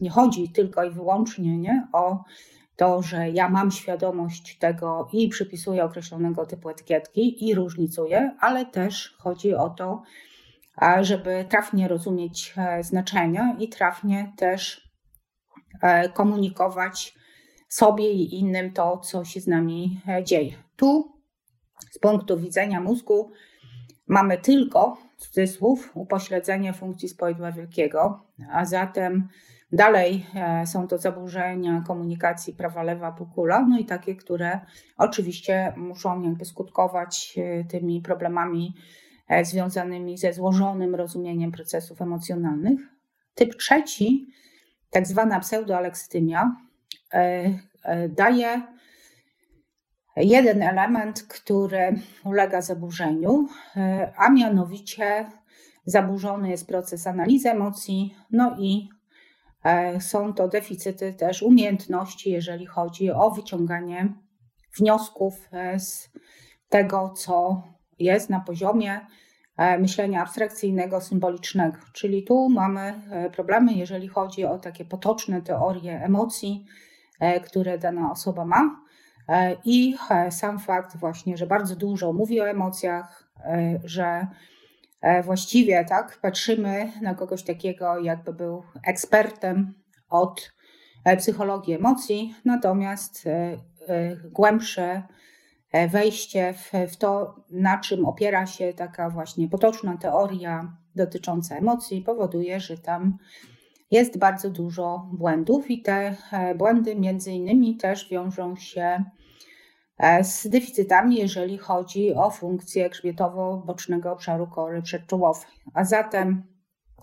nie chodzi tylko i wyłącznie nie, o to, że ja mam świadomość tego i przypisuję określonego typu etykietki i różnicuję, ale też chodzi o to, żeby trafnie rozumieć e, znaczenia i trafnie też komunikować sobie i innym to, co się z nami dzieje. Tu z punktu widzenia mózgu mamy tylko, cudzysłów, upośledzenie funkcji spoidła wielkiego, a zatem dalej e, są to zaburzenia komunikacji prawa-lewa półkula, no i takie, które oczywiście muszą jakby skutkować e, tymi problemami e, związanymi ze złożonym rozumieniem procesów emocjonalnych. Typ trzeci, tak zwana pseudoalekstymia, daje jeden element, który ulega zaburzeniu, a mianowicie zaburzony jest proces analizy emocji, no i są to deficyty też umiejętności, jeżeli chodzi o wyciąganie wniosków e, z tego, co jest na poziomie myślenia abstrakcyjnego, symbolicznego. Czyli tu mamy problemy, jeżeli chodzi o takie potoczne teorie emocji, które dana osoba ma. E, I e, sam fakt właśnie, że bardzo dużo mówi o emocjach, e, że właściwie tak patrzymy na kogoś takiego, jakby był ekspertem od psychologii emocji, natomiast głębsze wejście w, w to, na czym opiera się taka właśnie potoczna teoria dotycząca emocji, powoduje, że tam jest bardzo dużo błędów i te błędy między innymi też wiążą się E, z deficytami, jeżeli chodzi o funkcję grzbietowo-bocznego obszaru kory przedczołowej. A zatem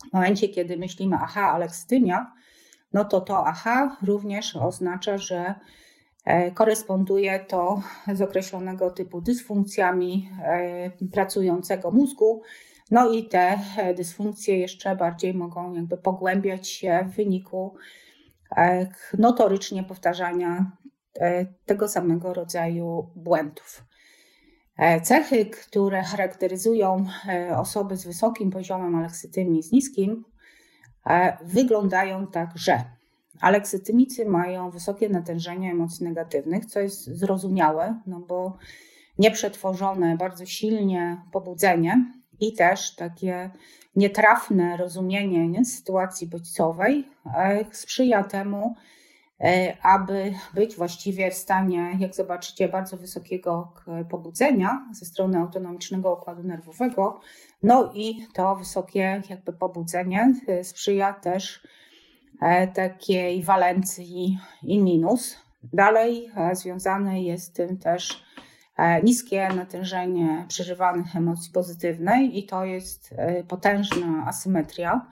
w momencie, kiedy myślimy aha, alekstymia, no to to aha również oznacza, że e, koresponduje to z określonego typu dysfunkcjami e, pracującego mózgu. No i te dysfunkcje jeszcze bardziej mogą jakby pogłębiać się w wyniku notorycznie powtarzania tego samego rodzaju błędów. Cechy, które charakteryzują osoby z wysokim poziomem aleksytymii, z niskim, wyglądają tak, że aleksytymicy mają wysokie natężenie emocji negatywnych, co jest zrozumiałe, no bo nieprzetworzone, bardzo silnie pobudzenie i też takie nietrafne rozumienie nie, sytuacji bodźcowej e, sprzyja temu, e, aby być właściwie w stanie, jak zobaczycie, bardzo wysokiego pobudzenia ze strony autonomicznego układu nerwowego. No i to wysokie jakby pobudzenie e, sprzyja też takiej walencji i minus. Dalej związany jest z tym też E, niskie natężenie przeżywanych emocji pozytywnej i to jest e, potężna asymetria,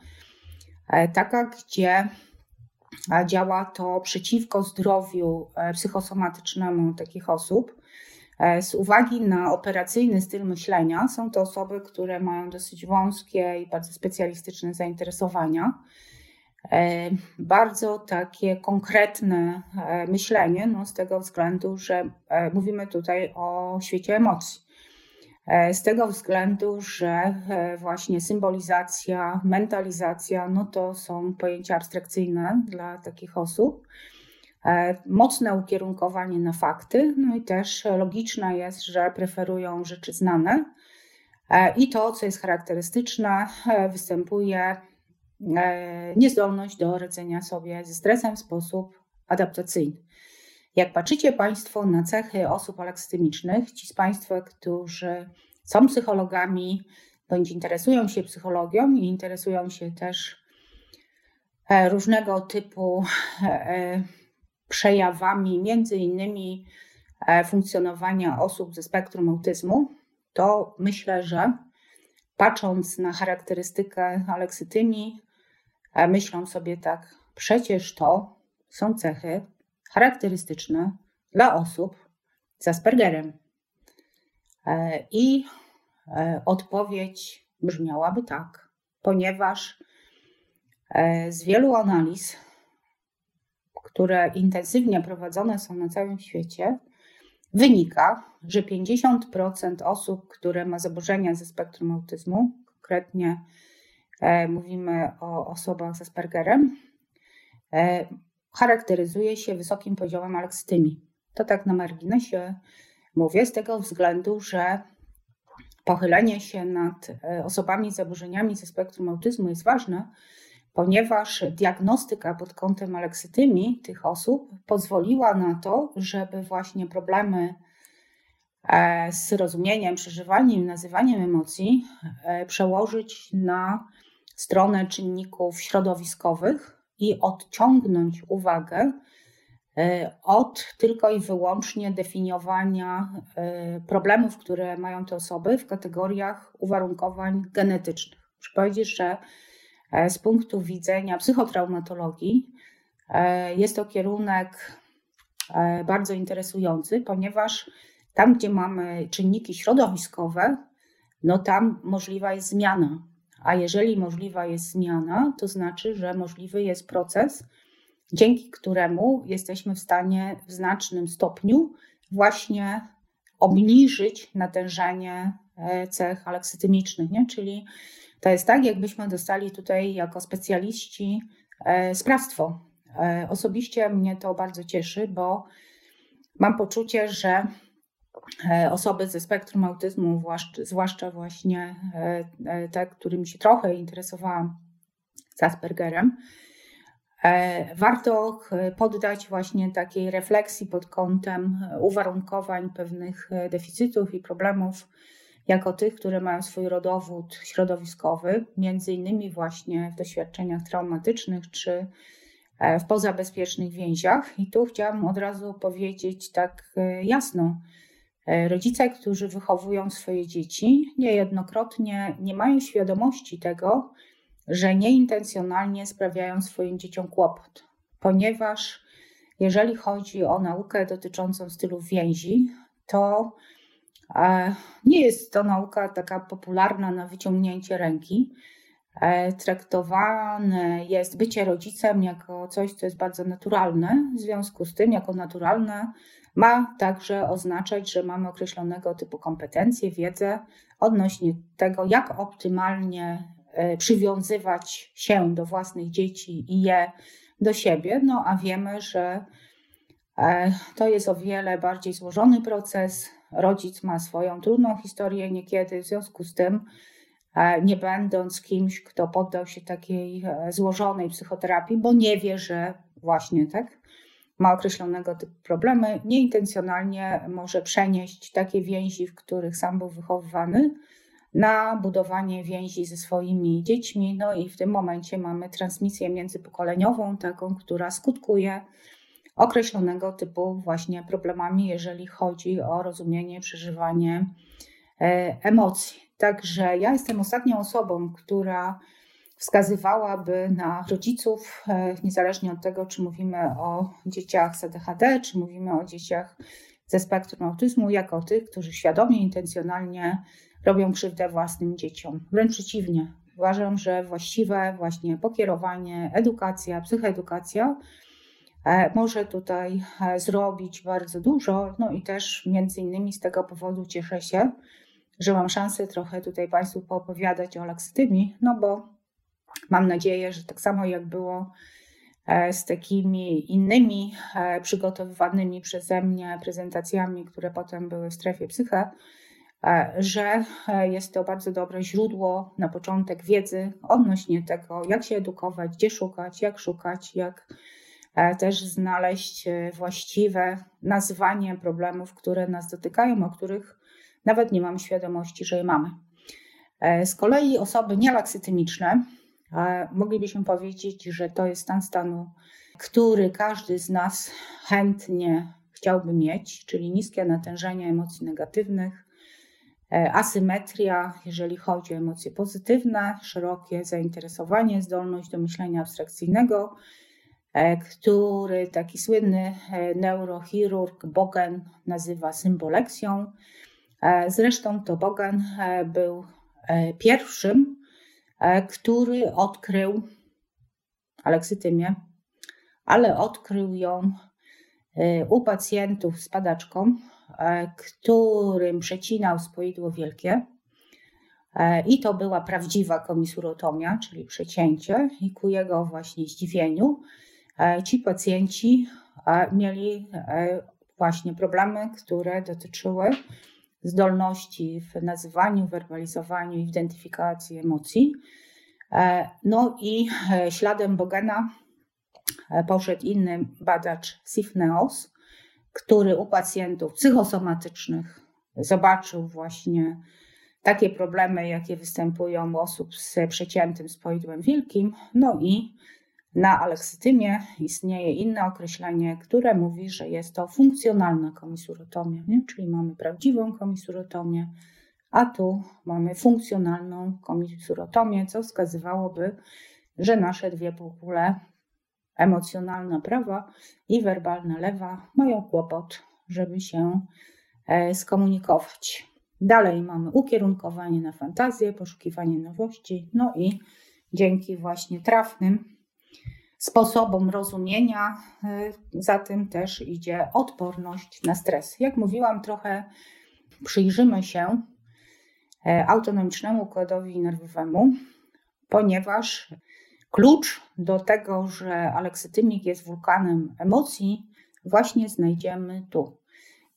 e, taka, gdzie działa to przeciwko zdrowiu psychosomatycznemu takich osób. Z uwagi na operacyjny styl myślenia, są to osoby, które mają dosyć wąskie i bardzo specjalistyczne zainteresowania. E, bardzo takie konkretne e, myślenie, no z tego względu, że e, mówimy tutaj o świecie emocji. Z tego względu, że właśnie symbolizacja, mentalizacja, no to są pojęcia abstrakcyjne dla takich osób. Mocne ukierunkowanie na fakty, no i też logiczne jest, że preferują rzeczy znane. I to, co jest charakterystyczne, występuje E, niezdolność do radzenia sobie ze stresem w sposób adaptacyjny. Jak patrzycie Państwo na cechy osób aleksytemicznych, ci z Państwa, którzy są psychologami, bądź interesują się psychologią i interesują się też e, różnego typu e, przejawami, między innymi funkcjonowania osób ze spektrum autyzmu, to myślę, że patrząc na charakterystykę aleksytymii, myślą sobie tak, przecież to są cechy charakterystyczne dla osób z Aspergerem. E, I e, odpowiedź brzmiałaby tak, ponieważ e, z wielu analiz, które intensywnie prowadzone są na całym świecie, wynika, że 50% osób, które ma zaburzenia ze spektrum autyzmu, konkretnie mówimy o osobach z Aspergerem, charakteryzuje się wysokim poziomem aleksytymii. To tak na marginesie mówię, z tego względu, że pochylenie się nad e, osobami z zaburzeniami ze spektrum autyzmu jest ważne, ponieważ diagnostyka pod kątem aleksytymii tych osób pozwoliła na to, żeby właśnie problemy z rozumieniem, przeżywaniem, nazywaniem emocji przełożyć na stronę czynników środowiskowych i odciągnąć uwagę e, od tylko i wyłącznie definiowania e, problemów, które mają te osoby w kategoriach uwarunkowań genetycznych. Muszę powiedzieć, że e, z punktu widzenia psychotraumatologii jest to kierunek bardzo interesujący, ponieważ tam, gdzie mamy czynniki środowiskowe, no tam możliwa jest zmiana a jeżeli możliwa jest zmiana, to znaczy, że możliwy jest proces, dzięki któremu jesteśmy w stanie w znacznym stopniu właśnie obniżyć natężenie e, cech aleksytymicznych. Nie? Czyli to jest tak, jakbyśmy dostali tutaj jako specjaliści e, sprawstwo. E, osobiście mnie to bardzo cieszy, bo mam poczucie, że osoby ze spektrum autyzmu, zwłaszcza właśnie e, e, te, którymi się trochę interesowałam z Aspergerem, warto poddać właśnie takiej refleksji pod kątem uwarunkowań pewnych deficytów i problemów, jako tych, które mają swój rodowód środowiskowy, między innymi właśnie w doświadczeniach traumatycznych czy w pozabezpiecznych więziach. I tu chciałam od razu powiedzieć tak jasno, E, rodzice, którzy wychowują swoje dzieci, niejednokrotnie nie mają świadomości tego, że nieintencjonalnie sprawiają swoim dzieciom kłopot, ponieważ jeżeli chodzi o naukę dotyczącą stylu więzi, to e, nie jest to nauka taka popularna na wyciągnięcie ręki. traktowane jest bycie rodzicem jako coś, co jest bardzo naturalne. W związku z tym, jako naturalne, ma także oznaczać, że mamy określonego typu kompetencje, wiedzę odnośnie tego, jak optymalnie e, przywiązywać się do własnych dzieci i je do siebie. No a wiemy, że e, to jest o wiele bardziej złożony proces. Rodzic ma swoją trudną historię niekiedy, w związku z tym, e, nie będąc kimś, kto poddał się takiej złożonej psychoterapii, bo nie wie, że właśnie tak ma określonego typu problemy, nieintencjonalnie może przenieść takie więzi, w których sam był wychowywany, na budowanie więzi ze swoimi dziećmi. No i w tym momencie mamy transmisję międzypokoleniową, taką, która skutkuje określonego typu właśnie problemami, jeżeli chodzi o rozumienie, przeżywanie e, emocji. Także ja jestem ostatnią osobą, która wskazywałaby na rodziców, e, niezależnie od tego, czy mówimy o dzieciach z ADHD, czy mówimy o dzieciach ze spektrum autyzmu, jako tych, którzy świadomie, intencjonalnie robią krzywdę własnym dzieciom. Wręcz przeciwnie, uważam, że właściwe właśnie pokierowanie, edukacja, psychoedukacja e, może tutaj e, zrobić bardzo dużo. No i też między innymi z tego powodu cieszę się, że mam szansę trochę tutaj Państwu poopowiadać o laksytymii, no bo Mam nadzieję, że tak samo jak było e, z takimi innymi e, przygotowywanymi przeze mnie prezentacjami, które potem były w strefie psyche, e, że jest to bardzo dobre źródło na początek wiedzy odnośnie tego, jak się edukować, gdzie szukać, jak szukać, jak też znaleźć właściwe nazwanie problemów, które nas dotykają, o których nawet nie mamy świadomości, że je mamy. Z kolei osoby nielaksytymiczne, Moglibyśmy powiedzieć, że to jest stan stanu, który każdy z nas chętnie chciałby mieć, czyli niskie natężenie emocji negatywnych, e, asymetria, jeżeli chodzi o emocje pozytywne, szerokie zainteresowanie, zdolność do myślenia abstrakcyjnego, e, który taki słynny e, neurochirurg Bogen nazywa symboleksją. Zresztą to Bogen był pierwszym który odkrył aleksytymię, ale odkrył ją e, u pacjentów z padaczką, e, którym przecinał spoidło wielkie. I to była prawdziwa komisurotomia, czyli przecięcie, i ku jego właśnie zdziwieniu ci pacjenci mieli właśnie problemy, które dotyczyły zdolności w nazywaniu, werbalizowaniu, identyfikacji emocji. E, no i e, śladem Bogena e, poszedł inny badacz Sifneos, który u pacjentów psychosomatycznych zobaczył właśnie takie problemy, jakie występują u osób z przeciętym spoidłem wielkim. No i na aleksytymie istnieje inne określenie, które mówi, że jest to funkcjonalna komisurotomia, nie? czyli mamy prawdziwą komisurotomię, a tu mamy funkcjonalną komisurotomię, co wskazywałoby, że nasze dwie półkule, emocjonalna prawa i werbalna lewa, mają kłopot, żeby się e, skomunikować. Dalej mamy ukierunkowanie na fantazję, poszukiwanie nowości, no i dzięki właśnie trafnym sposobom rozumienia, y, za tym też idzie odporność na stres. Jak mówiłam, trochę przyjrzymy się e, autonomicznemu układowi nerwowemu, ponieważ klucz do tego, że aleksytymik jest wulkanem emocji, właśnie znajdziemy tu.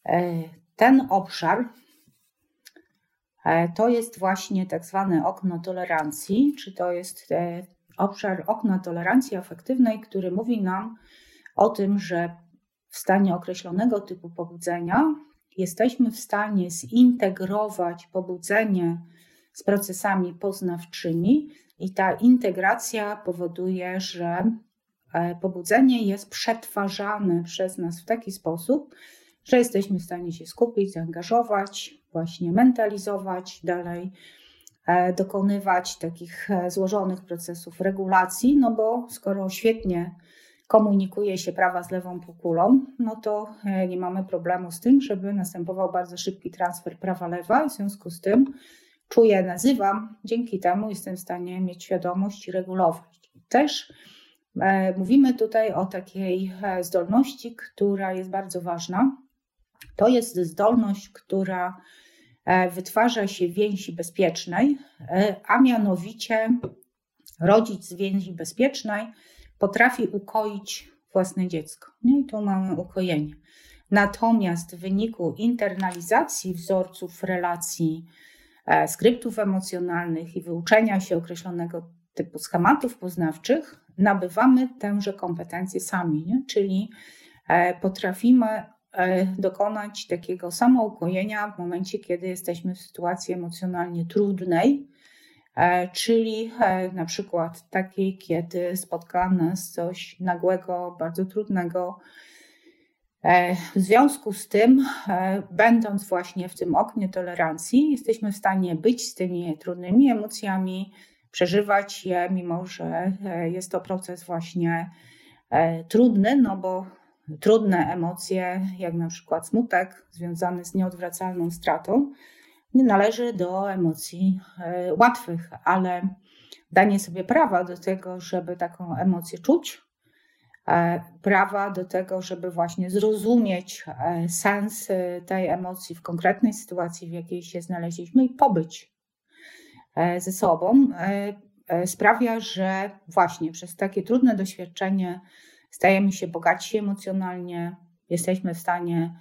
E, ten obszar e, to jest właśnie tak zwane okno tolerancji, czy to jest obszar okna tolerancji afektywnej, który mówi nam o tym, że w stanie określonego typu pobudzenia jesteśmy w stanie zintegrować pobudzenie z procesami poznawczymi, i ta integracja powoduje, że e, pobudzenie jest przetwarzane przez nas w taki sposób, że jesteśmy w stanie się skupić, zaangażować, właśnie mentalizować dalej dokonywać takich e, złożonych procesów regulacji, no bo skoro świetnie komunikuje się prawa z lewą półkulą, no to e, nie mamy problemu z tym, żeby następował bardzo szybki transfer prawa-lewa i w związku z tym czuję, nazywam, dzięki temu jestem w stanie mieć świadomość i regulować. Też e, mówimy tutaj o takiej e, zdolności, która jest bardzo ważna. To jest zdolność, która e, wytwarza się więzi bezpiecznej, a mianowicie rodzic z więzi bezpiecznej potrafi ukoić własne dziecko. No i tu mamy ukojenie. Natomiast w wyniku internalizacji wzorców relacji, e, skryptów emocjonalnych i wyuczenia się określonego typu schematów poznawczych, nabywamy tęże kompetencje sami, nie? czyli e, potrafimy e, dokonać takiego samoukojenia w momencie, kiedy jesteśmy w sytuacji emocjonalnie trudnej, czyli na przykład takiej, kiedy spotka nas coś nagłego, bardzo trudnego, E, w związku z tym, e, będąc właśnie w tym oknie tolerancji, jesteśmy w stanie być z tymi trudnymi emocjami, przeżywać je, mimo że e, jest to proces właśnie trudny, no bo trudne emocje, jak na przykład smutek związany z nieodwracalną stratą, nie należy do emocji łatwych, ale danie sobie prawa do tego, żeby taką emocję czuć, E, prawa do tego, żeby właśnie zrozumieć e, sens e, tej emocji w konkretnej sytuacji, w jakiej się znaleźliśmy i pobyć ze sobą, sprawia, że właśnie przez takie trudne doświadczenie stajemy się bogatsi emocjonalnie, jesteśmy w stanie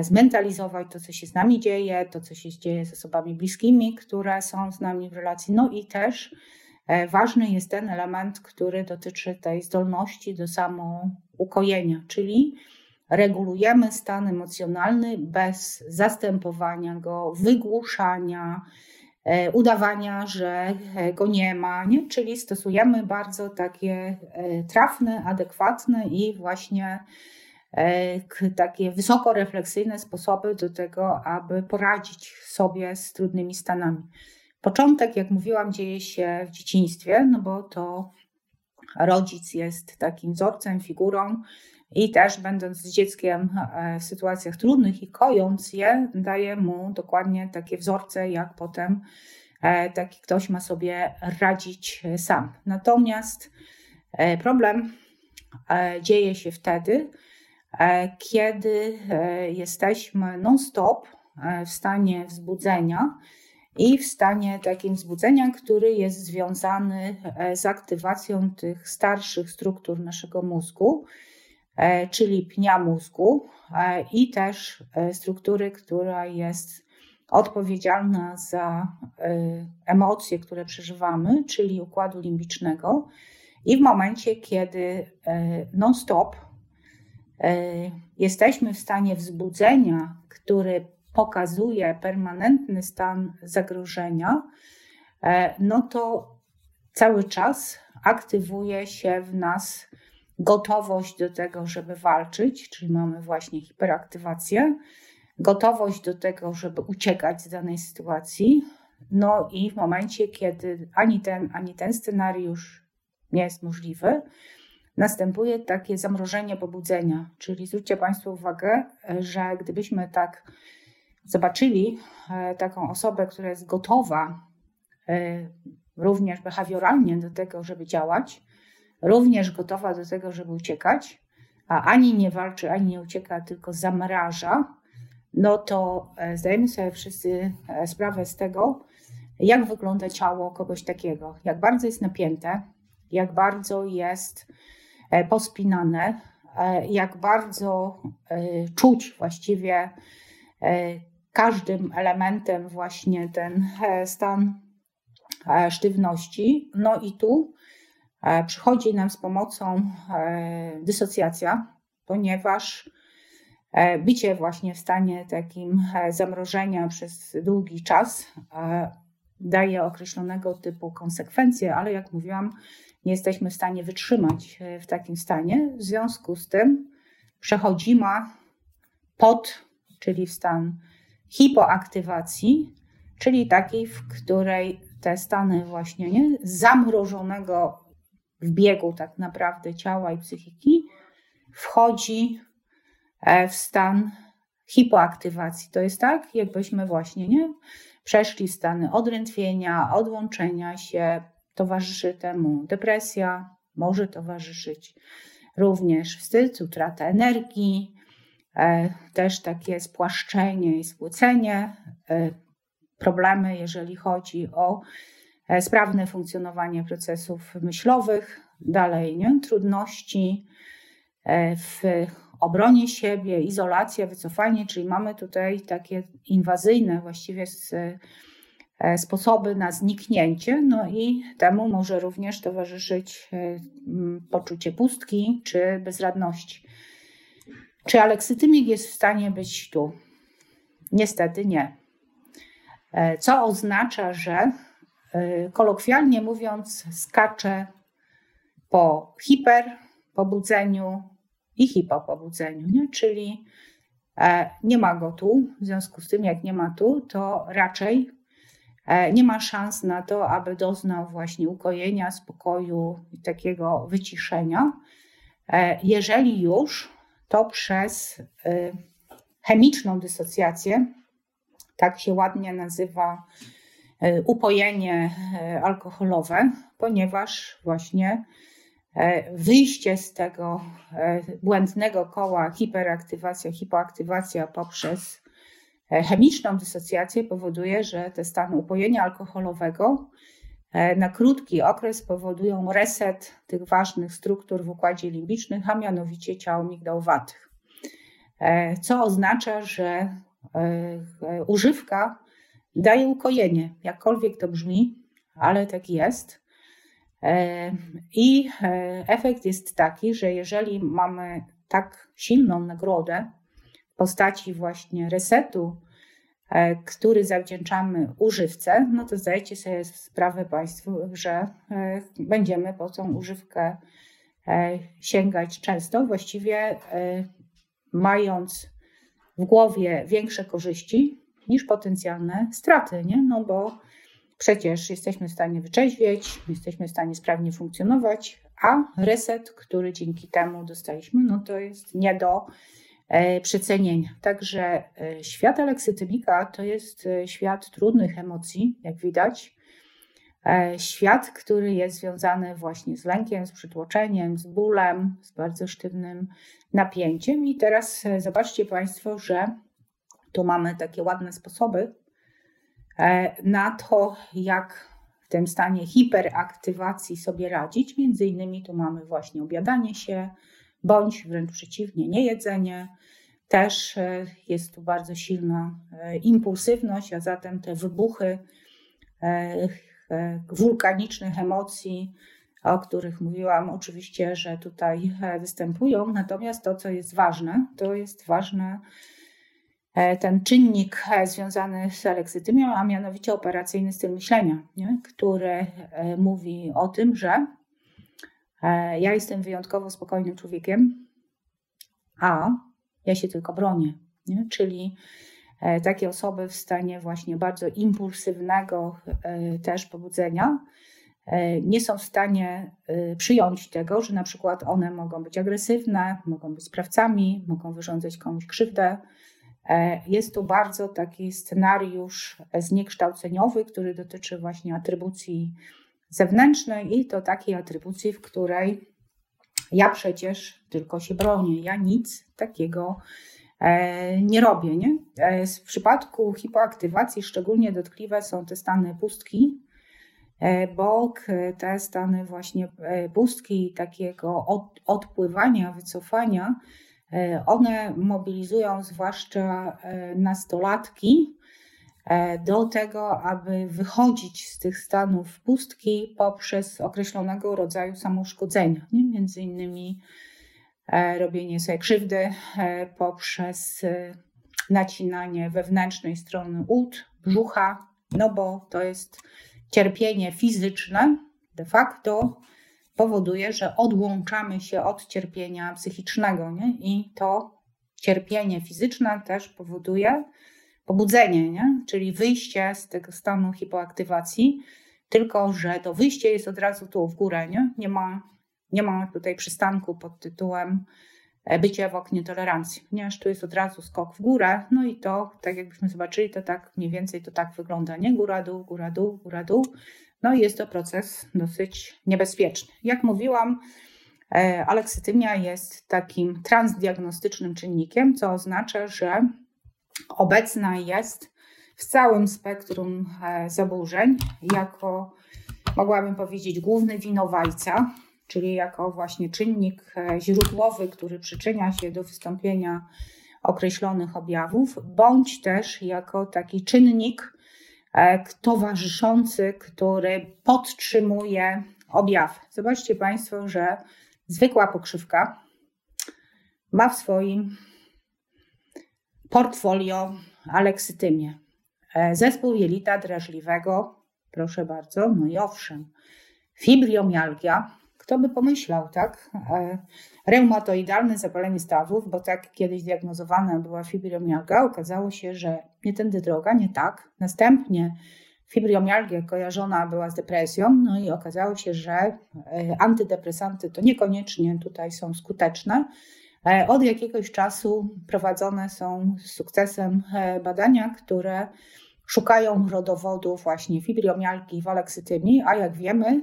zmentalizować to, co się z nami dzieje, to, co się dzieje z osobami bliskimi, które są z nami w relacji, no i też E, ważny jest ten element, który dotyczy tej zdolności do samoukojenia, czyli regulujemy stan emocjonalny bez zastępowania go, wygłuszania, e, udawania, że go nie ma, nie? czyli stosujemy bardzo takie e, trafne, adekwatne i właśnie takie wysokorefleksyjne sposoby do tego, aby poradzić sobie z trudnymi stanami. Początek, jak mówiłam, dzieje się w dzieciństwie, no bo to rodzic jest takim wzorcem, figurą i też będąc z dzieckiem e, w sytuacjach trudnych i kojąc je, daje mu dokładnie takie wzorce, jak potem e, taki ktoś ma sobie radzić sam. Natomiast e, problem dzieje się wtedy, kiedy jesteśmy non-stop w stanie wzbudzenia, i w stanie takim wzbudzenia, który jest związany e, z aktywacją tych starszych struktur naszego mózgu, e, czyli pnia mózgu e, i też struktury, która jest odpowiedzialna za emocje, które przeżywamy, czyli układu limbicznego. I w momencie, kiedy non-stop jesteśmy w stanie wzbudzenia, który pokazuje permanentny stan zagrożenia, e, no to cały czas aktywuje się w nas gotowość do tego, żeby walczyć, czyli mamy właśnie hiperaktywację, gotowość do tego, żeby uciekać z danej sytuacji. No i w momencie, kiedy ani ten, ani ten scenariusz nie jest możliwy, następuje takie zamrożenie pobudzenia. Czyli zwróćcie Państwo uwagę, że gdybyśmy tak zobaczyli e, taką osobę, która jest gotowa e, również behawioralnie do tego, żeby działać, również gotowa do tego, żeby uciekać, a ani nie walczy, ani nie ucieka, tylko zamraża, no to e, zdajemy sobie wszyscy sprawę z tego, jak wygląda ciało kogoś takiego, jak bardzo jest napięte, jak bardzo jest pospinane, jak bardzo czuć właściwie każdym elementem właśnie ten e, stan e, sztywności. No i tu e, przychodzi nam z pomocą dysocjacja, ponieważ bycie właśnie w stanie takim zamrożenia przez długi czas daje określonego typu konsekwencje, ale jak mówiłam, nie jesteśmy w stanie wytrzymać w takim stanie. W związku z tym przechodzimy pod, czyli w stan hipoaktywacji, czyli takiej, w której te stany właśnie nie, zamrożonego w biegu tak naprawdę ciała i psychiki wchodzi e, w stan hipoaktywacji. To jest tak, jakbyśmy właśnie nie przeszli stany odrętwienia, odłączenia się, towarzyszy temu depresja, może towarzyszyć również wstyd, utrata energii, e, też takie spłaszczenie i spłycenie, e, problemy, jeżeli chodzi o sprawne funkcjonowanie procesów myślowych, dalej nie? trudności w obronie siebie, izolacja, wycofanie, czyli mamy tutaj takie inwazyjne właściwie E, sposoby na zniknięcie, no i temu może również towarzyszyć e, poczucie pustki czy bezradności. Czy aleksytymik jest w stanie być tu? Niestety nie. E, co oznacza, że kolokwialnie mówiąc, skacze po hiperpobudzeniu i hipopobudzeniu, nie? czyli nie ma go tu. W związku z tym, jak nie ma tu, to raczej E, nie ma szans na to, aby doznał właśnie ukojenia, spokoju i takiego wyciszenia. E, jeżeli już, to przez e, chemiczną dysocjację, tak się ładnie nazywa upojenie alkoholowe, ponieważ właśnie wyjście z tego błędnego koła hiperaktywacja, hipoaktywacja poprzez E, chemiczną dysocjację powoduje, że te stany upojenia alkoholowego e, na krótki okres powodują reset tych ważnych struktur w układzie limbicznym, a mianowicie ciał migdałowatych. E, co oznacza, że używka daje ukojenie, jakkolwiek to brzmi, ale tak jest. I efekt jest taki, że jeżeli mamy tak silną nagrodę, postaci właśnie resetu, e, który zawdzięczamy używce, no to zdajecie sobie sprawę Państwu, że e, będziemy po tą używkę e, sięgać często, właściwie mając w głowie większe korzyści niż potencjalne straty, nie? No bo przecież jesteśmy w stanie wyczeźwieć, jesteśmy w stanie sprawnie funkcjonować, a reset, który dzięki temu dostaliśmy, no to jest nie do E, przecenienia. Także e, świat aleksytymika to jest e, świat trudnych emocji, jak widać. Świat, który jest związany właśnie z lękiem, z przytłoczeniem, z bólem, z bardzo sztywnym napięciem. I teraz zobaczcie Państwo, że tu mamy takie ładne sposoby na to, jak w tym stanie hiperaktywacji sobie radzić. Między innymi tu mamy właśnie obiadanie się, bądź wręcz przeciwnie, niejedzenie. Też e, jest tu bardzo silna e, impulsywność, a zatem te wybuchy e, wulkanicznych emocji, o których mówiłam, oczywiście, że tutaj występują. Natomiast to, co jest ważne, to jest ważne ten czynnik związany z aleksytymią, a mianowicie operacyjny styl myślenia, nie? który mówi o tym, że E, ja jestem wyjątkowo spokojnym człowiekiem, a ja się tylko bronię. Nie? Czyli e, takie osoby w stanie właśnie bardzo impulsywnego e, też pobudzenia nie są w stanie przyjąć tego, że na przykład one mogą być agresywne, mogą być sprawcami, mogą wyrządzać komuś krzywdę. Jest tu bardzo taki scenariusz zniekształceniowy, który dotyczy właśnie atrybucji zewnętrznej i to takiej atrybucji, w której ja przecież tylko się bronię, ja nic takiego e, nie robię. Nie? E, w przypadku hipoaktywacji szczególnie dotkliwe są te stany pustki, e, bo te stany właśnie pustki takiego odpływania, wycofania, one mobilizują zwłaszcza nastolatki, E, do tego, aby wychodzić z tych stanów pustki poprzez określonego rodzaju samouszkodzenia, nie? między innymi e, robienie sobie krzywdy e, poprzez nacinanie wewnętrznej strony ud, brzucha, no bo to jest cierpienie fizyczne, de facto powoduje, że odłączamy się od cierpienia psychicznego, nie? i to cierpienie fizyczne też powoduje, pobudzenie, nie? czyli wyjście z tego stanu hipoaktywacji, tylko że to wyjście jest od razu tu w górę, nie, nie, ma, nie ma tutaj przystanku pod tytułem bycie w oknie tolerancji, ponieważ tu jest od razu skok w górę, no i to, tak jakbyśmy zobaczyli, to tak mniej więcej to tak wygląda, nie? Góra, dół, góra, dół, góra, dół. No jest to proces dosyć niebezpieczny. Jak mówiłam, e, aleksytymia jest takim transdiagnostycznym czynnikiem, co oznacza, że obecna jest w całym spektrum e, zaburzeń jako, mogłabym powiedzieć, główny winowajca, czyli jako właśnie czynnik e, źródłowy, który przyczynia się do wystąpienia określonych objawów, bądź też jako taki czynnik towarzyszący, który podtrzymuje objaw. Zobaczcie Państwo, że zwykła pokrzywka ma w swoim portfolio aleksytymię. E, zespół jelita drażliwego, proszę bardzo, no i owszem, fibriomialgia, kto by pomyślał, tak? E, reumatoidalne zapalenie stawów, bo tak kiedyś diagnozowana była fibromialgia, okazało się, że nie tędy droga, nie tak. Następnie fibromialgia kojarzona była z depresją, no i okazało się, że e, antydepresanty to niekoniecznie tutaj są skuteczne. E, od jakiegoś czasu prowadzone są z sukcesem badania, które szukają rodowodu właśnie fibromialgii w aleksytymii, a jak wiemy,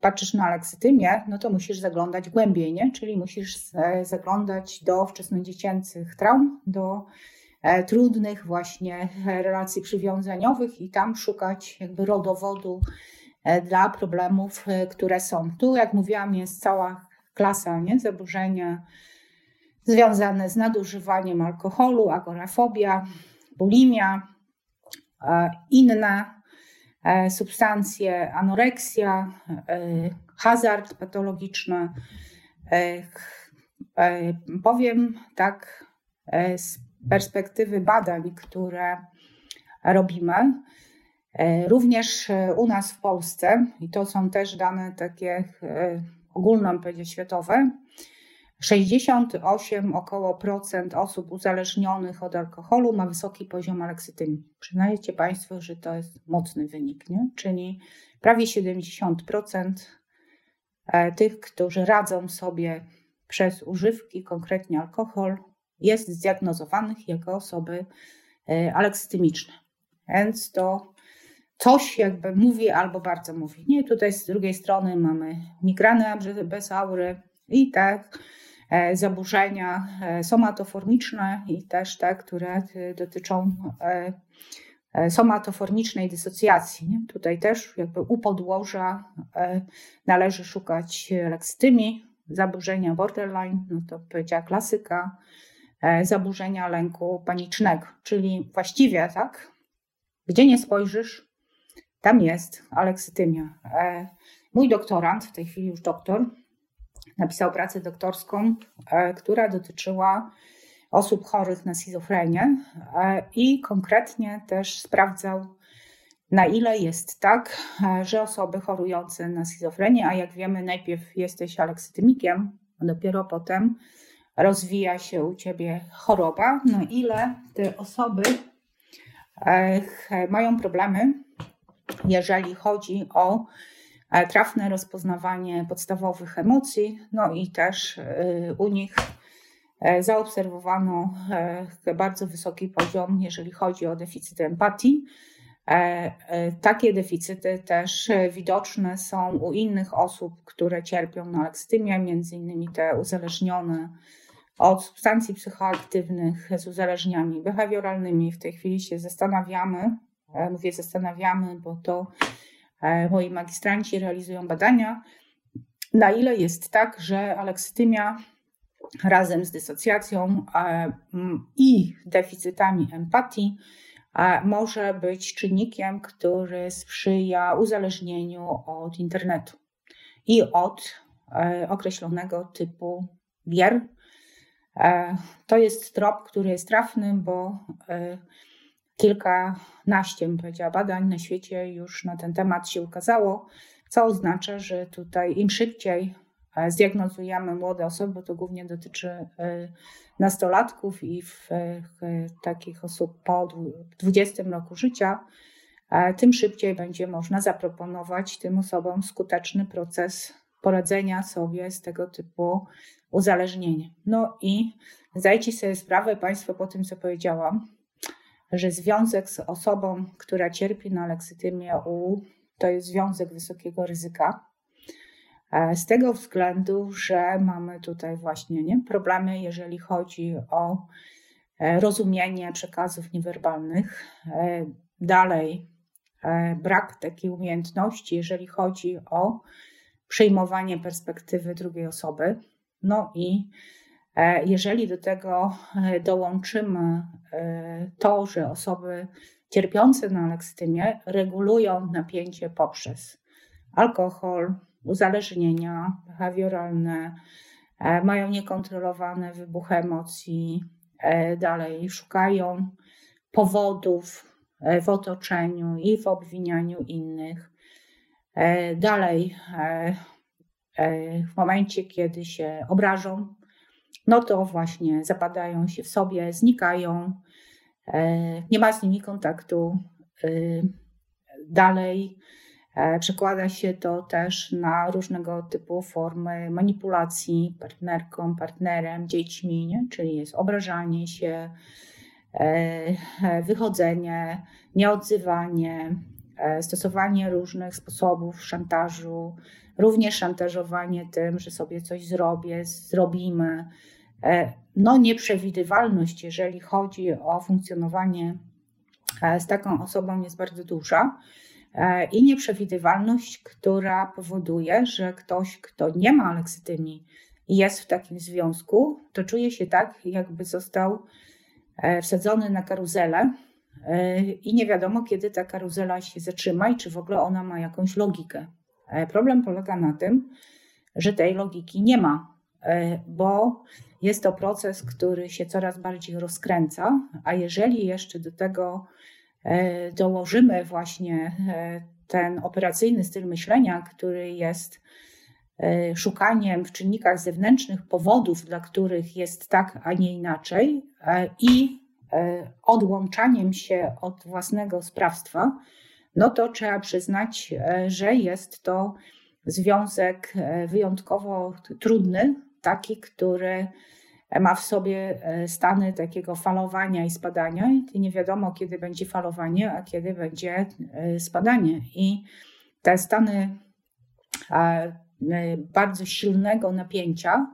patrzysz na leksytymię, no to musisz zaglądać głębiej, nie? czyli musisz zaglądać do wczesnodziecięcych traum, do e, trudnych właśnie relacji przywiązaniowych i tam szukać jakby rodowodu e, dla problemów, e, które są. Tu, jak mówiłam, jest cała klasa nie? zaburzenia związane z nadużywaniem alkoholu, agorafobia, bulimia, inne E, substancje, anoreksja, e, hazard patologiczny. E, powiem tak z perspektywy badań, które robimy, również u nas w Polsce, i to są też dane takie ogólno powiedzieć światowe, 68 około procent osób uzależnionych od alkoholu ma wysoki poziom aleksytymii. Przyznajecie Państwo, że to jest mocny wynik, nie? czyli prawie 70% e, tych, którzy radzą sobie przez używki, konkretnie alkohol, jest zdiagnozowanych jako osoby e, aleksytymiczne. Więc to coś jakby mówi albo bardzo mówi. Nie, tutaj z drugiej strony mamy migranę bez aury i tak zaburzenia e, somatoformiczne i też te, które e, dotyczą somatoformicznej dysocjacji. Tutaj też jakby u podłoża należy szukać lekstymii, zaburzenia borderline, no to powiedziała klasyka, zaburzenia lęku panicznego, czyli właściwie tak, gdzie nie spojrzysz, tam jest aleksytymia. Mój doktorant, w tej chwili już doktor, napisał pracę doktorską, e, która dotyczyła osób chorych na schizofrenię e, i konkretnie też sprawdzał, na ile jest tak, e, że osoby chorujące na schizofrenię, a jak wiemy, najpierw jesteś aleksytymikiem, a dopiero potem rozwija się u ciebie choroba, na ile te osoby mają problemy, jeżeli chodzi o trafne rozpoznawanie podstawowych emocji, no i też e, u nich e, zaobserwowano bardzo wysoki poziom, jeżeli chodzi o deficyt empatii. Takie deficyty też widoczne są u innych osób, które cierpią na lekstymię, między innymi te uzależnione od substancji psychoaktywnych z uzależnieniami behawioralnymi. W tej chwili się zastanawiamy, mówię zastanawiamy, bo to E, moi magistranci realizują badania, na ile jest tak, że aleksytymia razem z dysocjacją e, i deficytami empatii e, może być czynnikiem, który sprzyja uzależnieniu od internetu i od określonego typu gier. To jest trop, który jest trafny, bo kilkanaście, bym powiedziała, badań na świecie już na ten temat się ukazało, co oznacza, że tutaj im szybciej e, zdiagnozujemy młode osoby, bo to głównie dotyczy e, nastolatków i w, takich osób po 20 roku życia, e, tym szybciej będzie można zaproponować tym osobom skuteczny proces poradzenia sobie z tego typu uzależnienie. No i zdajcie sobie sprawę Państwo po tym, co powiedziałam, że związek z osobą, która cierpi na leksytymię U, to jest związek wysokiego ryzyka. E, z tego względu, że mamy tutaj właśnie nie, problemy, jeżeli chodzi o e, rozumienie przekazów niewerbalnych. E, dalej, brak takiej umiejętności, jeżeli chodzi o przyjmowanie perspektywy drugiej osoby. No i jeżeli do tego dołączymy to, że osoby cierpiące na leksytymię regulują napięcie poprzez alkohol, uzależnienia behawioralne, e, mają niekontrolowane wybuchy emocji, e, dalej szukają powodów e, w otoczeniu i w obwinianiu innych. Dalej, w momencie, kiedy się obrażą, no to właśnie zapadają się w sobie, znikają, nie ma z nimi kontaktu. Dalej, E, przekłada się to też na różnego typu formy manipulacji partnerką, partnerem, dziećmi, nie? czyli jest obrażanie się, e, e, wychodzenie, nieodzywanie, stosowanie różnych sposobów szantażu, również szantażowanie tym, że sobie coś zrobię, zrobimy. No, nieprzewidywalność, jeżeli chodzi o funkcjonowanie z taką osobą, jest bardzo duża. E, i nieprzewidywalność, która powoduje, że ktoś, kto nie ma leksytymii i jest w takim związku, to czuje się tak, jakby został e, wsadzony na karuzelę e, i nie wiadomo, kiedy ta karuzela się zatrzyma i czy w ogóle ona ma jakąś logikę. Problem polega na tym, że tej logiki nie ma, bo jest to proces, który się coraz bardziej rozkręca, a jeżeli jeszcze do tego E, dołożymy właśnie e, ten operacyjny styl myślenia, który jest e, szukaniem w czynnikach zewnętrznych powodów, dla których jest tak, a nie inaczej, i odłączaniem się od własnego sprawstwa, no to trzeba przyznać, że jest to związek wyjątkowo trudny, taki, który ma w sobie e, stany takiego falowania i spadania, i nie wiadomo, kiedy będzie falowanie, a kiedy będzie e, spadanie. I te stany e, bardzo silnego napięcia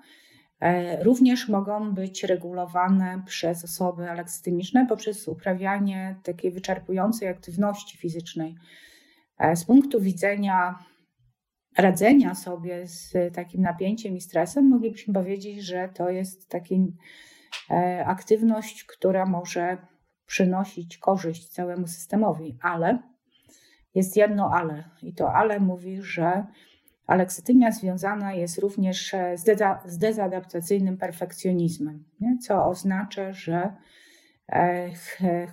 również mogą być regulowane przez osoby aleksytymiczne poprzez uprawianie takiej wyczerpującej aktywności fizycznej. Z punktu widzenia radzenia sobie z takim napięciem i stresem, moglibyśmy powiedzieć, że to jest taka e, aktywność, która może przynosić korzyść całemu systemowi, ale jest jedno ale. I to ale mówi, że aleksytymia związana jest również z, deza, z dezadaptacyjnym perfekcjonizmem, nie? co oznacza, że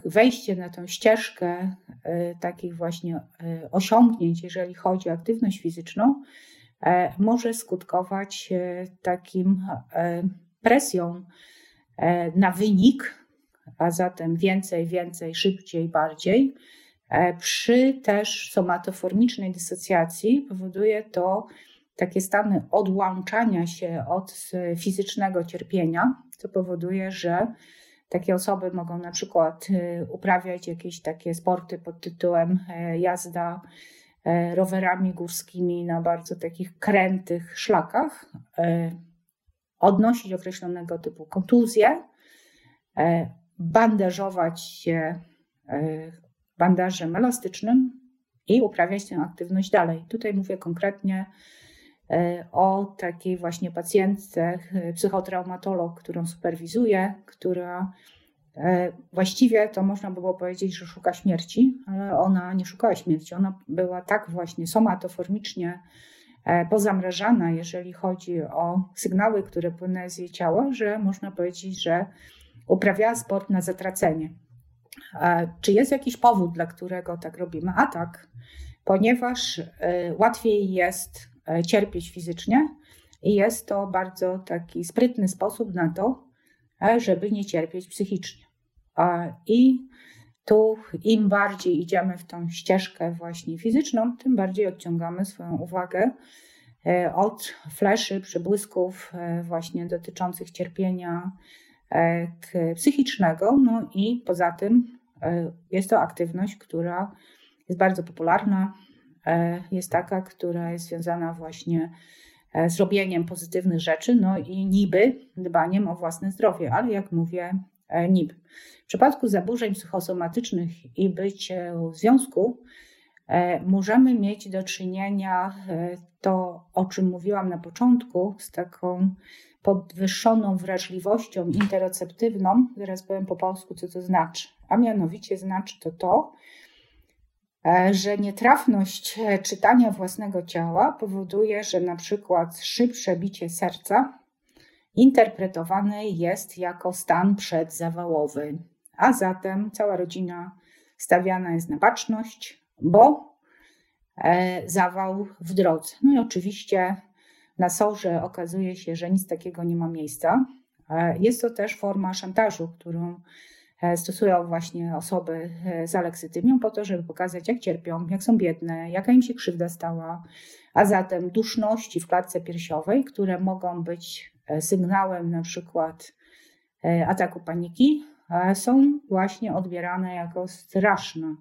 wejście na tą ścieżkę e, takich właśnie e, osiągnięć, jeżeli chodzi o aktywność fizyczną, może skutkować takim presją na wynik, a zatem więcej, więcej, szybciej, bardziej. Przy też somatoformicznej dysocjacji powoduje to takie stany odłączania się od fizycznego cierpienia, co powoduje, że takie osoby mogą na przykład y, uprawiać jakieś takie sporty pod tytułem e, jazda e, rowerami górskimi na bardzo takich krętych szlakach, e, odnosić określonego typu kontuzje, bandażować się bandażem elastycznym i uprawiać tę aktywność dalej. Tutaj mówię konkretnie o takiej właśnie pacjentce, psychotraumatolog, którą superwizuję, która e, właściwie to można było powiedzieć, że szuka śmierci, ale ona nie szukała śmierci. Ona była tak właśnie somatoformicznie e, pozamrażana, jeżeli chodzi o sygnały, które płynęły z jej ciała, że można powiedzieć, że uprawiała sport na zatracenie. Czy jest jakiś powód, dla którego tak robimy? A tak, ponieważ e, łatwiej jest E, cierpieć fizycznie i jest to bardzo taki sprytny sposób na to, e, żeby nie cierpieć psychicznie. I tu im bardziej idziemy w tą ścieżkę właśnie fizyczną, tym bardziej odciągamy swoją uwagę od fleszy, przybłysków właśnie dotyczących cierpienia psychicznego. No i poza tym jest to aktywność, która jest bardzo popularna. Jest taka, która jest związana właśnie z robieniem pozytywnych rzeczy, no i niby dbaniem o własne zdrowie, ale jak mówię, niby. W przypadku zaburzeń psychosomatycznych i bycie w związku, E, możemy mieć do czynienia e, to, o czym mówiłam na początku, z taką podwyższoną wrażliwością interoceptywną. Zaraz powiem po polsku, co to znaczy. A mianowicie znaczy to to, e, że nietrafność czytania własnego ciała powoduje, że na przykład szybsze bicie serca interpretowane jest jako stan przedzawałowy, a zatem cała rodzina stawiana jest na baczność, bo e, zawał w drodze. No i oczywiście na sorze okazuje się, że nic takiego nie ma miejsca. E, jest to też forma szantażu, którą e, stosują właśnie osoby z aleksytymią po to, żeby pokazać, jak cierpią, jak są biedne, jaka im się krzywda stała, a zatem duszności w klatce piersiowej, które mogą być sygnałem na przykład ataku paniki, są właśnie odbierane jako straszna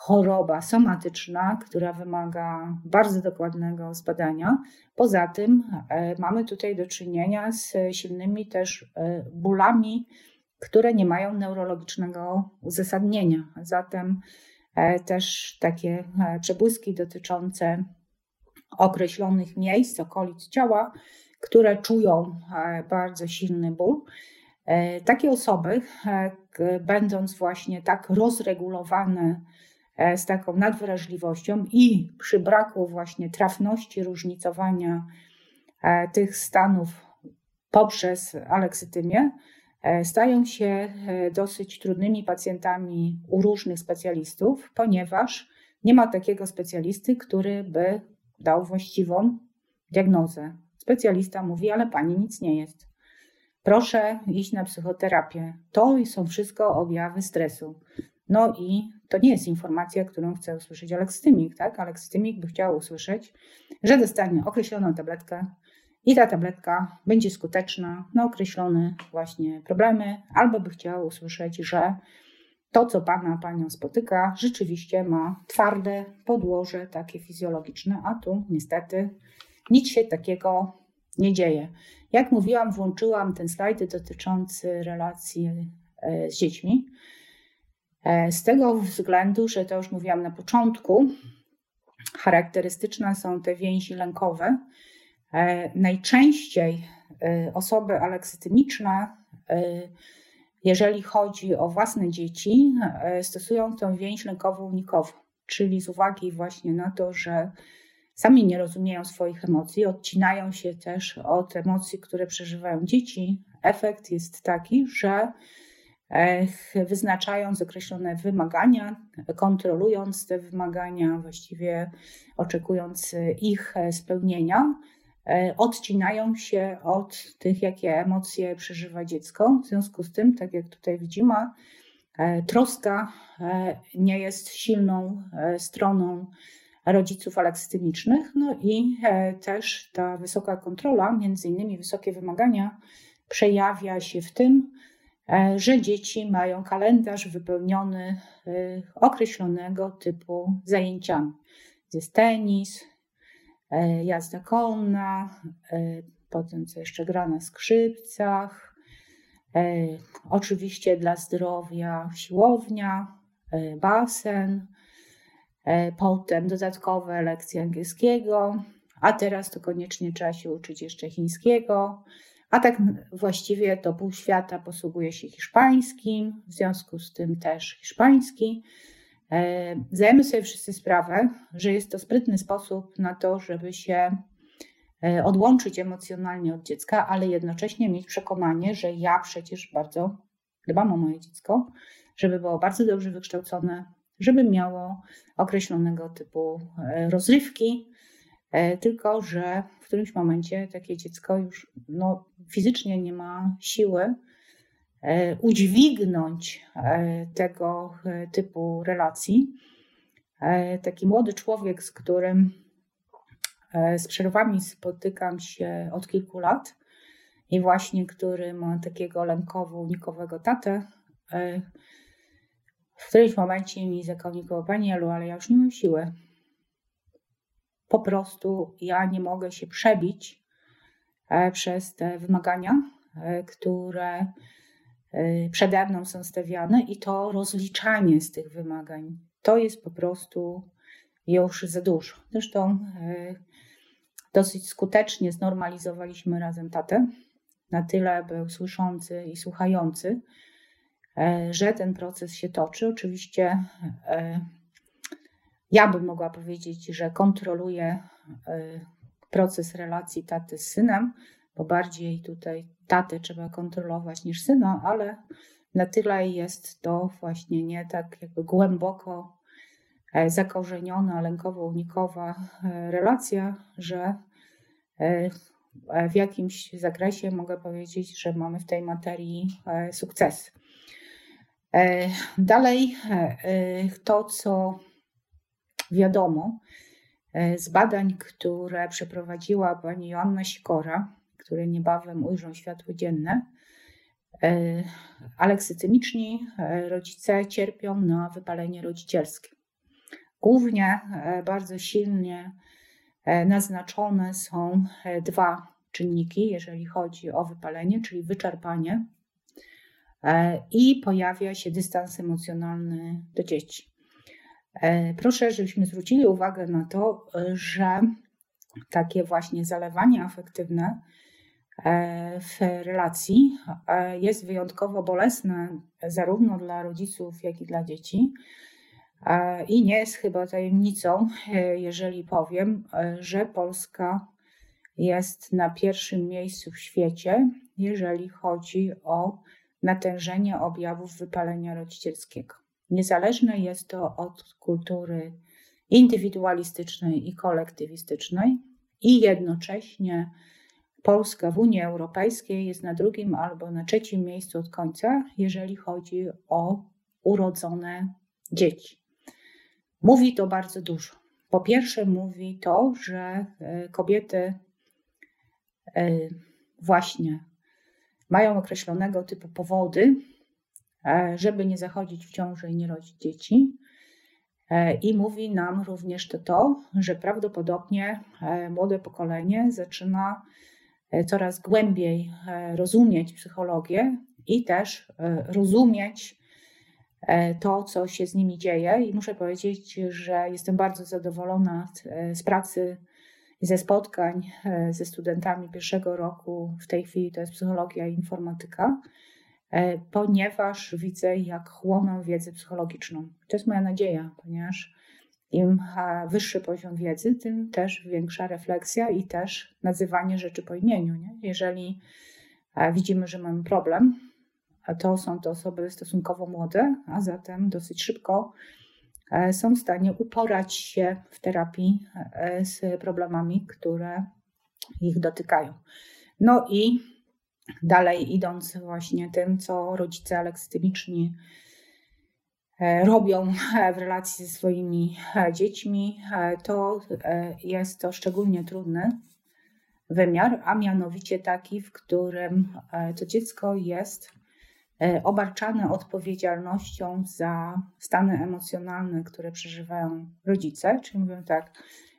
choroba somatyczna, która wymaga bardzo dokładnego zbadania. Poza tym e, mamy tutaj do czynienia z silnymi też e, bólami, które nie mają neurologicznego uzasadnienia. Zatem e, też takie przebłyski dotyczące określonych miejsc, okolic ciała, które czują bardzo silny ból. Takie osoby, będąc właśnie tak rozregulowane E, z taką nadwrażliwością i przy braku właśnie trafności różnicowania e, tych stanów poprzez aleksytymię, e, stają się dosyć trudnymi pacjentami u różnych specjalistów, ponieważ nie ma takiego specjalisty, który by dał właściwą diagnozę. Specjalista mówi, ale pani nic nie jest. Proszę iść na psychoterapię. To są wszystko objawy stresu. No i to nie jest informacja, którą chce usłyszeć alekstymik, tak? Alekstymik by chciał usłyszeć, że dostanie określoną tabletkę i ta tabletka będzie skuteczna na określone właśnie problemy, albo by chciał usłyszeć, że to, co Pana, Panią spotyka, rzeczywiście ma twarde podłoże takie fizjologiczne, a tu niestety nic się takiego nie dzieje. Jak mówiłam, włączyłam ten slajd dotyczący relacji e, z dziećmi. E, z tego względu, że to już mówiłam na początku, charakterystyczne są te więzi lękowe. E, najczęściej e, osoby aleksytymiczne, jeżeli chodzi o własne dzieci, stosują tą więź lękowo-unikową, czyli z uwagi właśnie na to, że sami nie rozumieją swoich emocji, odcinają się też od emocji, które przeżywają dzieci. Efekt jest taki, że wyznaczając określone wymagania, kontrolując te wymagania, właściwie oczekując ich spełnienia, e, odcinają się od tych, jakie emocje przeżywa dziecko. W związku z tym, tak jak tutaj widzimy, e, troska e, nie jest silną stroną rodziców aleksytymicznych, no i też ta wysoka kontrola, między innymi wysokie wymagania, przejawia się w tym, E, że dzieci mają kalendarz wypełniony e, określonego typu zajęciami. Jest tenis, e, jazda konna, potem co jeszcze gra na skrzypcach, oczywiście dla zdrowia siłownia, basen, potem dodatkowe lekcje angielskiego, a teraz to koniecznie trzeba się uczyć jeszcze chińskiego, a tak właściwie to pół świata posługuje się hiszpańskim, w związku z tym też hiszpański. E, zdajemy sobie wszyscy sprawę, że jest to sprytny sposób na to, żeby się e, odłączyć emocjonalnie od dziecka, ale jednocześnie mieć przekonanie, że ja przecież bardzo dbam o moje dziecko, żeby było bardzo dobrze wykształcone, żeby miało określonego typu e, rozrywki, tylko że w którymś momencie takie dziecko już no, fizycznie nie ma siły udźwignąć e, tego typu relacji. Taki młody człowiek, z którym z przerwami spotykam się od kilku lat i właśnie który ma takiego lękowo-unikowego tatę, w którymś momencie mi zakomunikował, Pani Elu, ale ja już nie mam siły. Po prostu ja nie mogę się przebić e, przez te wymagania, e, które e, przede mną są stawiane i to rozliczanie z tych wymagań. To jest po prostu już za dużo. Zresztą dosyć skutecznie znormalizowaliśmy razem tatę. Na tyle był słyszący i słuchający, E, że ten proces się toczy. Oczywiście e, ja bym mogła powiedzieć, że kontroluję e, proces relacji taty z synem, bo bardziej tutaj tatę trzeba kontrolować niż syna, ale na tyle jest to właśnie nie tak jakby głęboko zakorzeniona, lękowo-unikowa relacja, że w jakimś zakresie mogę powiedzieć, że mamy w tej materii sukces. E, dalej e, to, co wiadomo z badań, które przeprowadziła pani Joanna Sikora, które niebawem ujrzą światło dzienne, e, aleksytymiczni rodzice cierpią na wypalenie rodzicielskie. Głównie bardzo silnie naznaczone są dwa czynniki, jeżeli chodzi o wypalenie, czyli wyczerpanie E, i pojawia się dystans emocjonalny do dzieci. E, proszę, żebyśmy zwrócili uwagę na to, że takie właśnie zalewanie afektywne e, w relacji jest wyjątkowo bolesne zarówno dla rodziców, jak i dla dzieci. I nie jest chyba tajemnicą, jeżeli powiem, że Polska jest na pierwszym miejscu w świecie, jeżeli chodzi o natężenie objawów wypalenia rodzicielskiego. Niezależne jest to od kultury indywidualistycznej i kolektywistycznej, i jednocześnie Polska w Unii Europejskiej jest na drugim albo na trzecim miejscu od końca, jeżeli chodzi o urodzone dzieci. Mówi to bardzo dużo. Po pierwsze, mówi to, że e, kobiety e, właśnie mają określonego typu powody, e, żeby nie zachodzić w ciąży i nie rodzić dzieci. I mówi nam również to, to, że prawdopodobnie młode pokolenie zaczyna coraz głębiej rozumieć psychologię i też rozumieć to, co się z nimi dzieje. I muszę powiedzieć, że jestem bardzo zadowolona z pracy ze spotkań e, ze studentami pierwszego roku, w tej chwili to jest psychologia i informatyka, e, ponieważ widzę, jak chłoną wiedzę psychologiczną. To jest moja nadzieja, ponieważ im wyższy poziom wiedzy, tym też większa refleksja i też nazywanie rzeczy po imieniu. Nie? Jeżeli e, widzimy, że mamy problem, to są to osoby stosunkowo młode, a zatem dosyć szybko E, są w stanie uporać się w terapii e, z problemami, które ich dotykają. No i dalej idąc właśnie tym, co rodzice aleksytymiczni e, robią w relacji ze swoimi dziećmi, to jest to szczególnie trudny wymiar, a mianowicie taki, w którym to dziecko jest E, obarczane odpowiedzialnością za stany emocjonalne, które przeżywają rodzice, czyli mówią tak,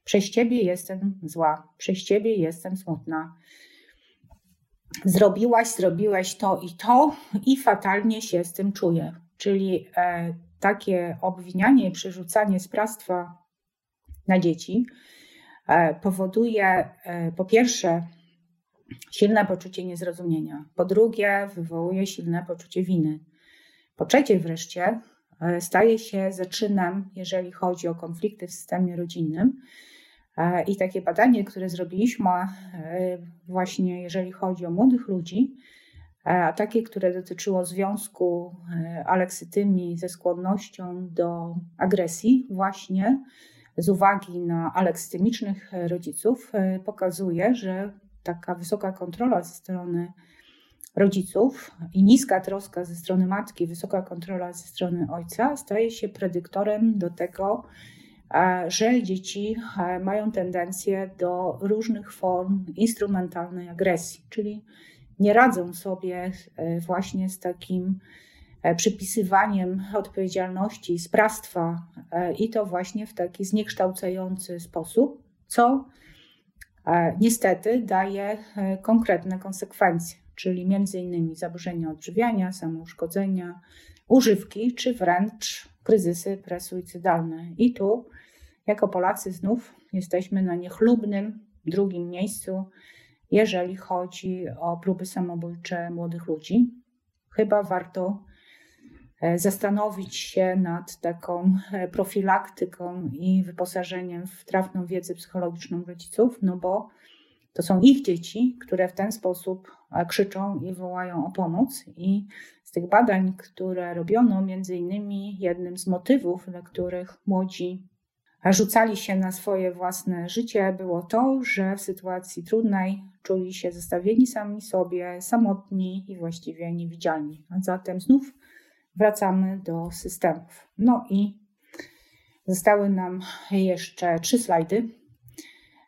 przez ciebie jestem zła, przez ciebie jestem smutna. Zrobiłaś, zrobiłeś to i to i fatalnie się z tym czuję. Czyli e, takie obwinianie i przerzucanie sprawstwa na dzieci e, powoduje e, po pierwsze silne poczucie niezrozumienia. Po drugie, wywołuje silne poczucie winy. Po trzecie, wreszcie, e, staje się zaczynem, jeżeli chodzi o konflikty w systemie rodzinnym. I takie badanie, które zrobiliśmy, właśnie jeżeli chodzi o młodych ludzi, a takie, które dotyczyło związku aleksytymii ze skłonnością do agresji, właśnie z uwagi na aleksytymicznych rodziców, pokazuje, że taka wysoka kontrola ze strony rodziców i niska troska ze strony matki, wysoka kontrola ze strony ojca staje się predyktorem do tego, że dzieci mają tendencję do różnych form instrumentalnej agresji, czyli nie radzą sobie właśnie z takim przypisywaniem odpowiedzialności, sprawstwa i to właśnie w taki zniekształcający sposób, co niestety daje konkretne konsekwencje czyli m.in. zaburzenia odżywiania, samouszkodzenia, używki czy wręcz kryzysy presuicydalne. I tu, jako Polacy, znów jesteśmy na niechlubnym drugim miejscu, jeżeli chodzi o próby samobójcze młodych ludzi. Chyba warto e, zastanowić się nad taką e, profilaktyką i wyposażeniem w trafną wiedzę psychologiczną rodziców, no bo to są ich dzieci, które w ten sposób e, krzyczą i wołają o pomoc. I z tych badań, które robiono, między innymi jednym z motywów, dla których młodzi rzucali się na swoje własne życie, było to, że w sytuacji trudnej czuli się zostawieni sami sobie, samotni i właściwie niewidzialni. A zatem znów wracamy do systemów. No i zostały nam jeszcze trzy slajdy.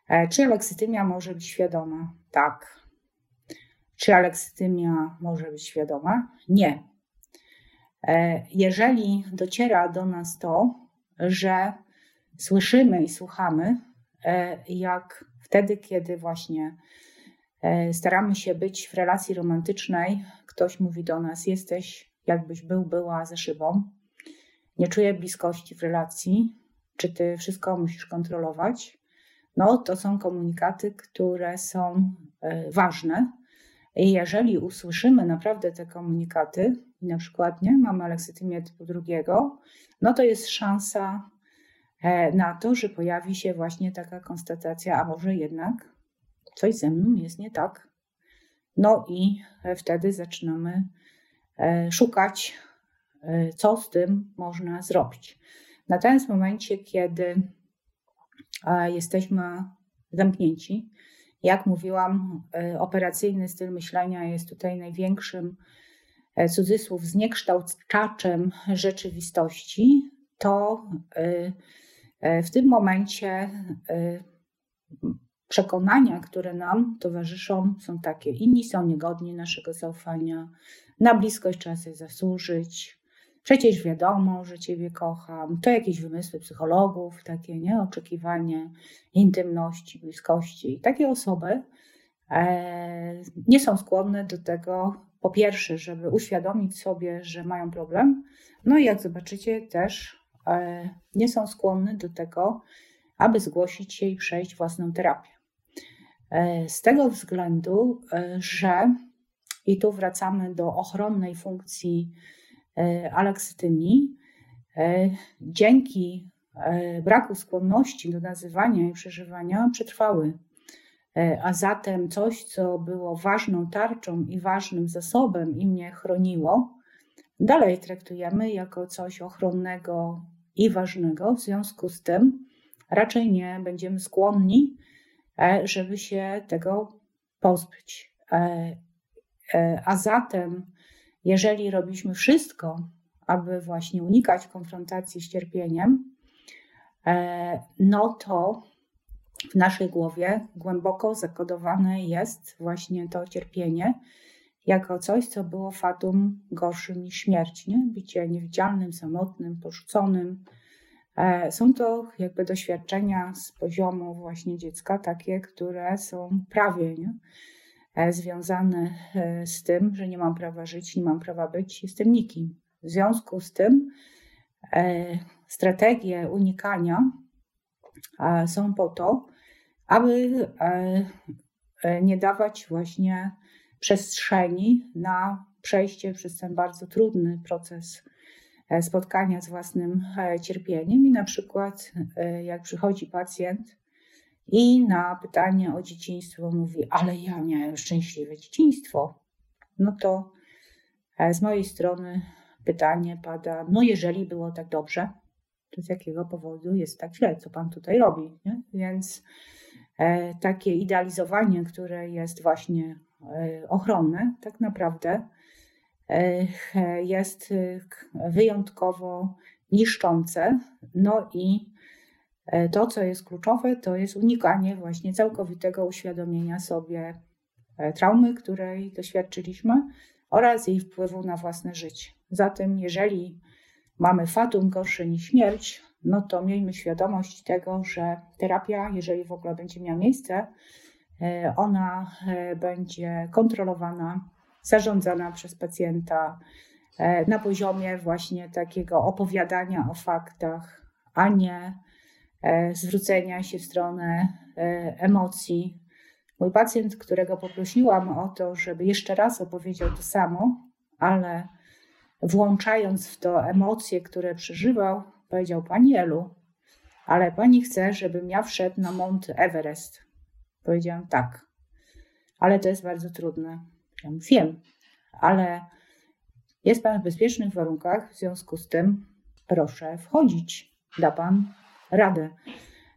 E, czy aleksytymia może być świadoma? Tak. Czy aleksytymia może być świadoma? Nie. E, jeżeli dociera do nas to, że słyszymy i słuchamy, e, jak wtedy, kiedy właśnie staramy się być w relacji romantycznej, ktoś mówi do nas: Jesteś, jakbyś był, była ze szybą, nie czuję bliskości w relacji, czy ty wszystko musisz kontrolować, no to są komunikaty, które są e, ważne. I jeżeli usłyszymy naprawdę te komunikaty, na przykład nie, mamy aleksytymię typu drugiego, no to jest szansa e, na to, że pojawi się właśnie taka konstatacja, a może jednak coś ze mną jest nie tak. No i wtedy zaczynamy e, szukać, co z tym można zrobić. Natomiast w momencie, kiedy jesteśmy zamknięci. Jak mówiłam, e, operacyjny styl myślenia jest tutaj największym e, cudzysłów zniekształcaczem rzeczywistości, to e, w tym momencie przekonania, które nam towarzyszą, są takie: inni są niegodni naszego zaufania, na bliskość trzeba sobie zasłużyć, Przecież wiadomo, że Ciebie kocham. To jakieś wymysły psychologów, takie nie? oczekiwanie intymności, bliskości. I takie osoby e, nie są skłonne do tego, po pierwsze, żeby uświadomić sobie, że mają problem, no i jak zobaczycie, też e, nie są skłonne do tego, aby zgłosić się i przejść własną terapię. E, z tego względu, e, że i tu wracamy do ochronnej funkcji E, aleksytymii, e, dzięki e, braku skłonności do nazywania i przeżywania przetrwały. A zatem coś, co było ważną tarczą i ważnym zasobem i mnie chroniło, dalej traktujemy jako coś ochronnego i ważnego. W związku z tym raczej nie będziemy skłonni, żeby się tego pozbyć. A zatem jeżeli robiliśmy wszystko, aby właśnie unikać konfrontacji z cierpieniem, e, no to w naszej głowie głęboko zakodowane jest właśnie to cierpienie jako coś, co było fatum gorszym niż śmierć, nie? bycie niewidzialnym, samotnym, porzuconym. E, są to jakby doświadczenia z poziomu właśnie dziecka, takie, które są prawie nie? E, związane e, z tym, że nie mam prawa żyć, nie mam prawa być, jestem nikim. W związku z tym strategie unikania są po to, aby nie dawać właśnie przestrzeni na przejście przez ten bardzo trudny proces spotkania z własnym cierpieniem. I na przykład, jak przychodzi pacjent i na pytanie o dzieciństwo mówi, ale ja miałem szczęśliwe dzieciństwo. No to e, z mojej strony pytanie pada, no jeżeli było tak dobrze, to z jakiego powodu jest tak źle, co pan tutaj robi? Nie? Więc e, takie idealizowanie, które jest właśnie e, ochronne, tak naprawdę e, jest e, wyjątkowo niszczące, no i To, co jest kluczowe, to jest unikanie właśnie całkowitego uświadomienia sobie traumy, której doświadczyliśmy oraz jej wpływu na własne życie. Zatem, jeżeli mamy fatum gorsze niż śmierć, no to miejmy świadomość tego, że terapia, jeżeli w ogóle będzie miała miejsce, e, ona e, będzie kontrolowana, zarządzana przez pacjenta e, na poziomie właśnie takiego opowiadania o faktach, a nie zwrócenia się w stronę emocji. Mój pacjent, którego poprosiłam o to, żeby jeszcze raz opowiedział to samo, ale włączając w to emocje, które przeżywał, powiedział: Pani Elu, ale pani chce, żebym ja wszedł na Mount Everest. Powiedziałam: Tak, ale to jest bardzo trudne. Ja wiem, ale jest pan w bezpiecznych warunkach, w związku z tym proszę wchodzić, da pan radę.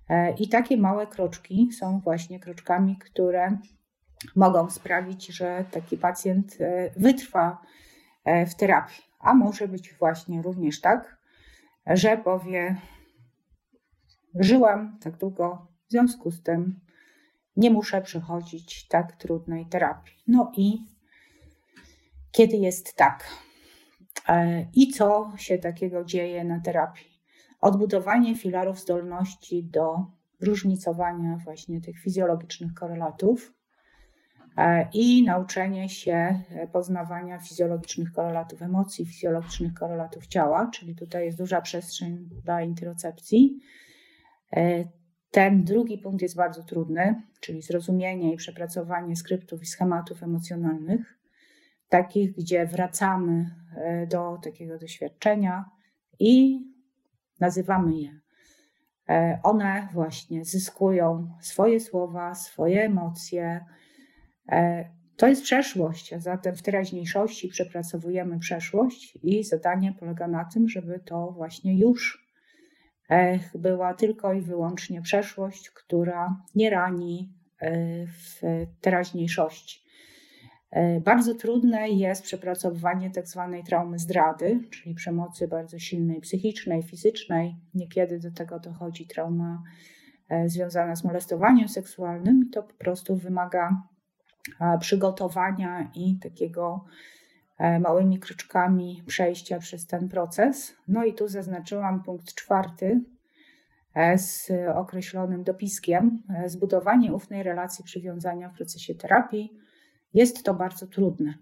E, I takie małe kroczki są właśnie kroczkami, które mogą sprawić, że taki pacjent e, wytrwa e, w terapii. A może być właśnie również tak, że powie: Żyłam tak długo, w związku z tym nie muszę przechodzić tak trudnej terapii. No i kiedy jest tak? E, I co się takiego dzieje na terapii? Odbudowanie filarów zdolności do różnicowania właśnie tych fizjologicznych korelatów, E, i nauczenie się e, poznawania fizjologicznych korelatów emocji, fizjologicznych korelatów ciała, czyli tutaj jest duża przestrzeń dla interocepcji. E, ten drugi punkt jest bardzo trudny, czyli zrozumienie i przepracowanie skryptów i schematów emocjonalnych, takich, gdzie wracamy do takiego doświadczenia i nazywamy je. One właśnie zyskują swoje słowa, swoje emocje, E, to jest przeszłość, a zatem w teraźniejszości przepracowujemy przeszłość i zadanie polega na tym, żeby to właśnie już e, była tylko i wyłącznie przeszłość, która nie rani e, w teraźniejszości. Bardzo trudne jest przepracowywanie tak zwanej traumy zdrady, czyli przemocy bardzo silnej psychicznej, fizycznej. Niekiedy do tego dochodzi trauma związana z molestowaniem seksualnym i to po prostu wymaga przygotowania i takiego e, małymi kroczkami przejścia przez ten proces. No i tu zaznaczyłam punkt czwarty e, z określonym dopiskiem. E, zbudowanie ufnej relacji przywiązania w procesie terapii. Jest to bardzo trudne,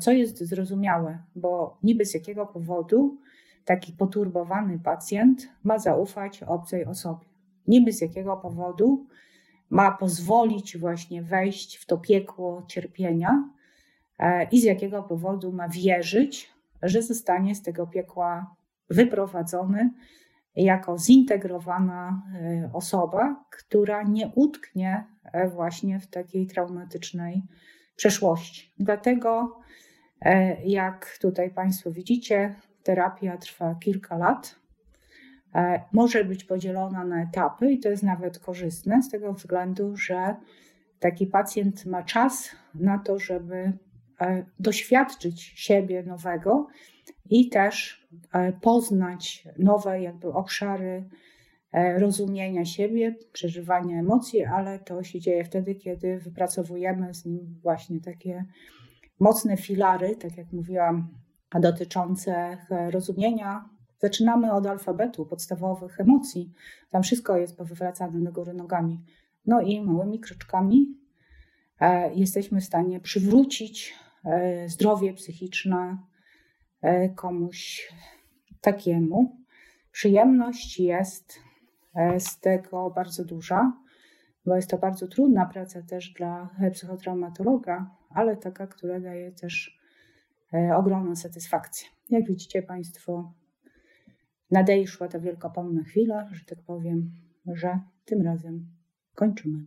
co jest zrozumiałe, bo niby z jakiego powodu taki poturbowany pacjent ma zaufać obcej osobie. Niby z jakiego powodu ma pozwolić właśnie wejść w to piekło cierpienia e, i z jakiego powodu ma wierzyć, że zostanie z tego piekła wyprowadzony jako zintegrowana e, osoba, która nie utknie e, właśnie w takiej traumatycznej przeszłości. Dlatego, jak tutaj Państwo widzicie, terapia trwa kilka lat. E, może być podzielona na etapy i to jest nawet korzystne z tego względu, że taki pacjent ma czas na to, żeby e, doświadczyć siebie nowego i też e, poznać nowe jakby obszary rozumienia siebie, przeżywania emocji, ale to się dzieje wtedy, kiedy wypracowujemy z nim właśnie takie mocne filary, tak jak mówiłam, dotyczące rozumienia Zaczynamy od alfabetu, podstawowych emocji. Tam wszystko jest powywracane do góry nogami. No i małymi kroczkami e, jesteśmy w stanie przywrócić e, zdrowie psychiczne e, komuś takiemu. Przyjemność jest z tego bardzo duża, bo jest to bardzo trudna praca też dla psychotraumatologa, ale taka, która daje też ogromną satysfakcję. Jak widzicie Państwo, nadejszła ta wielkopomna chwila, że tak powiem, że tym razem kończymy.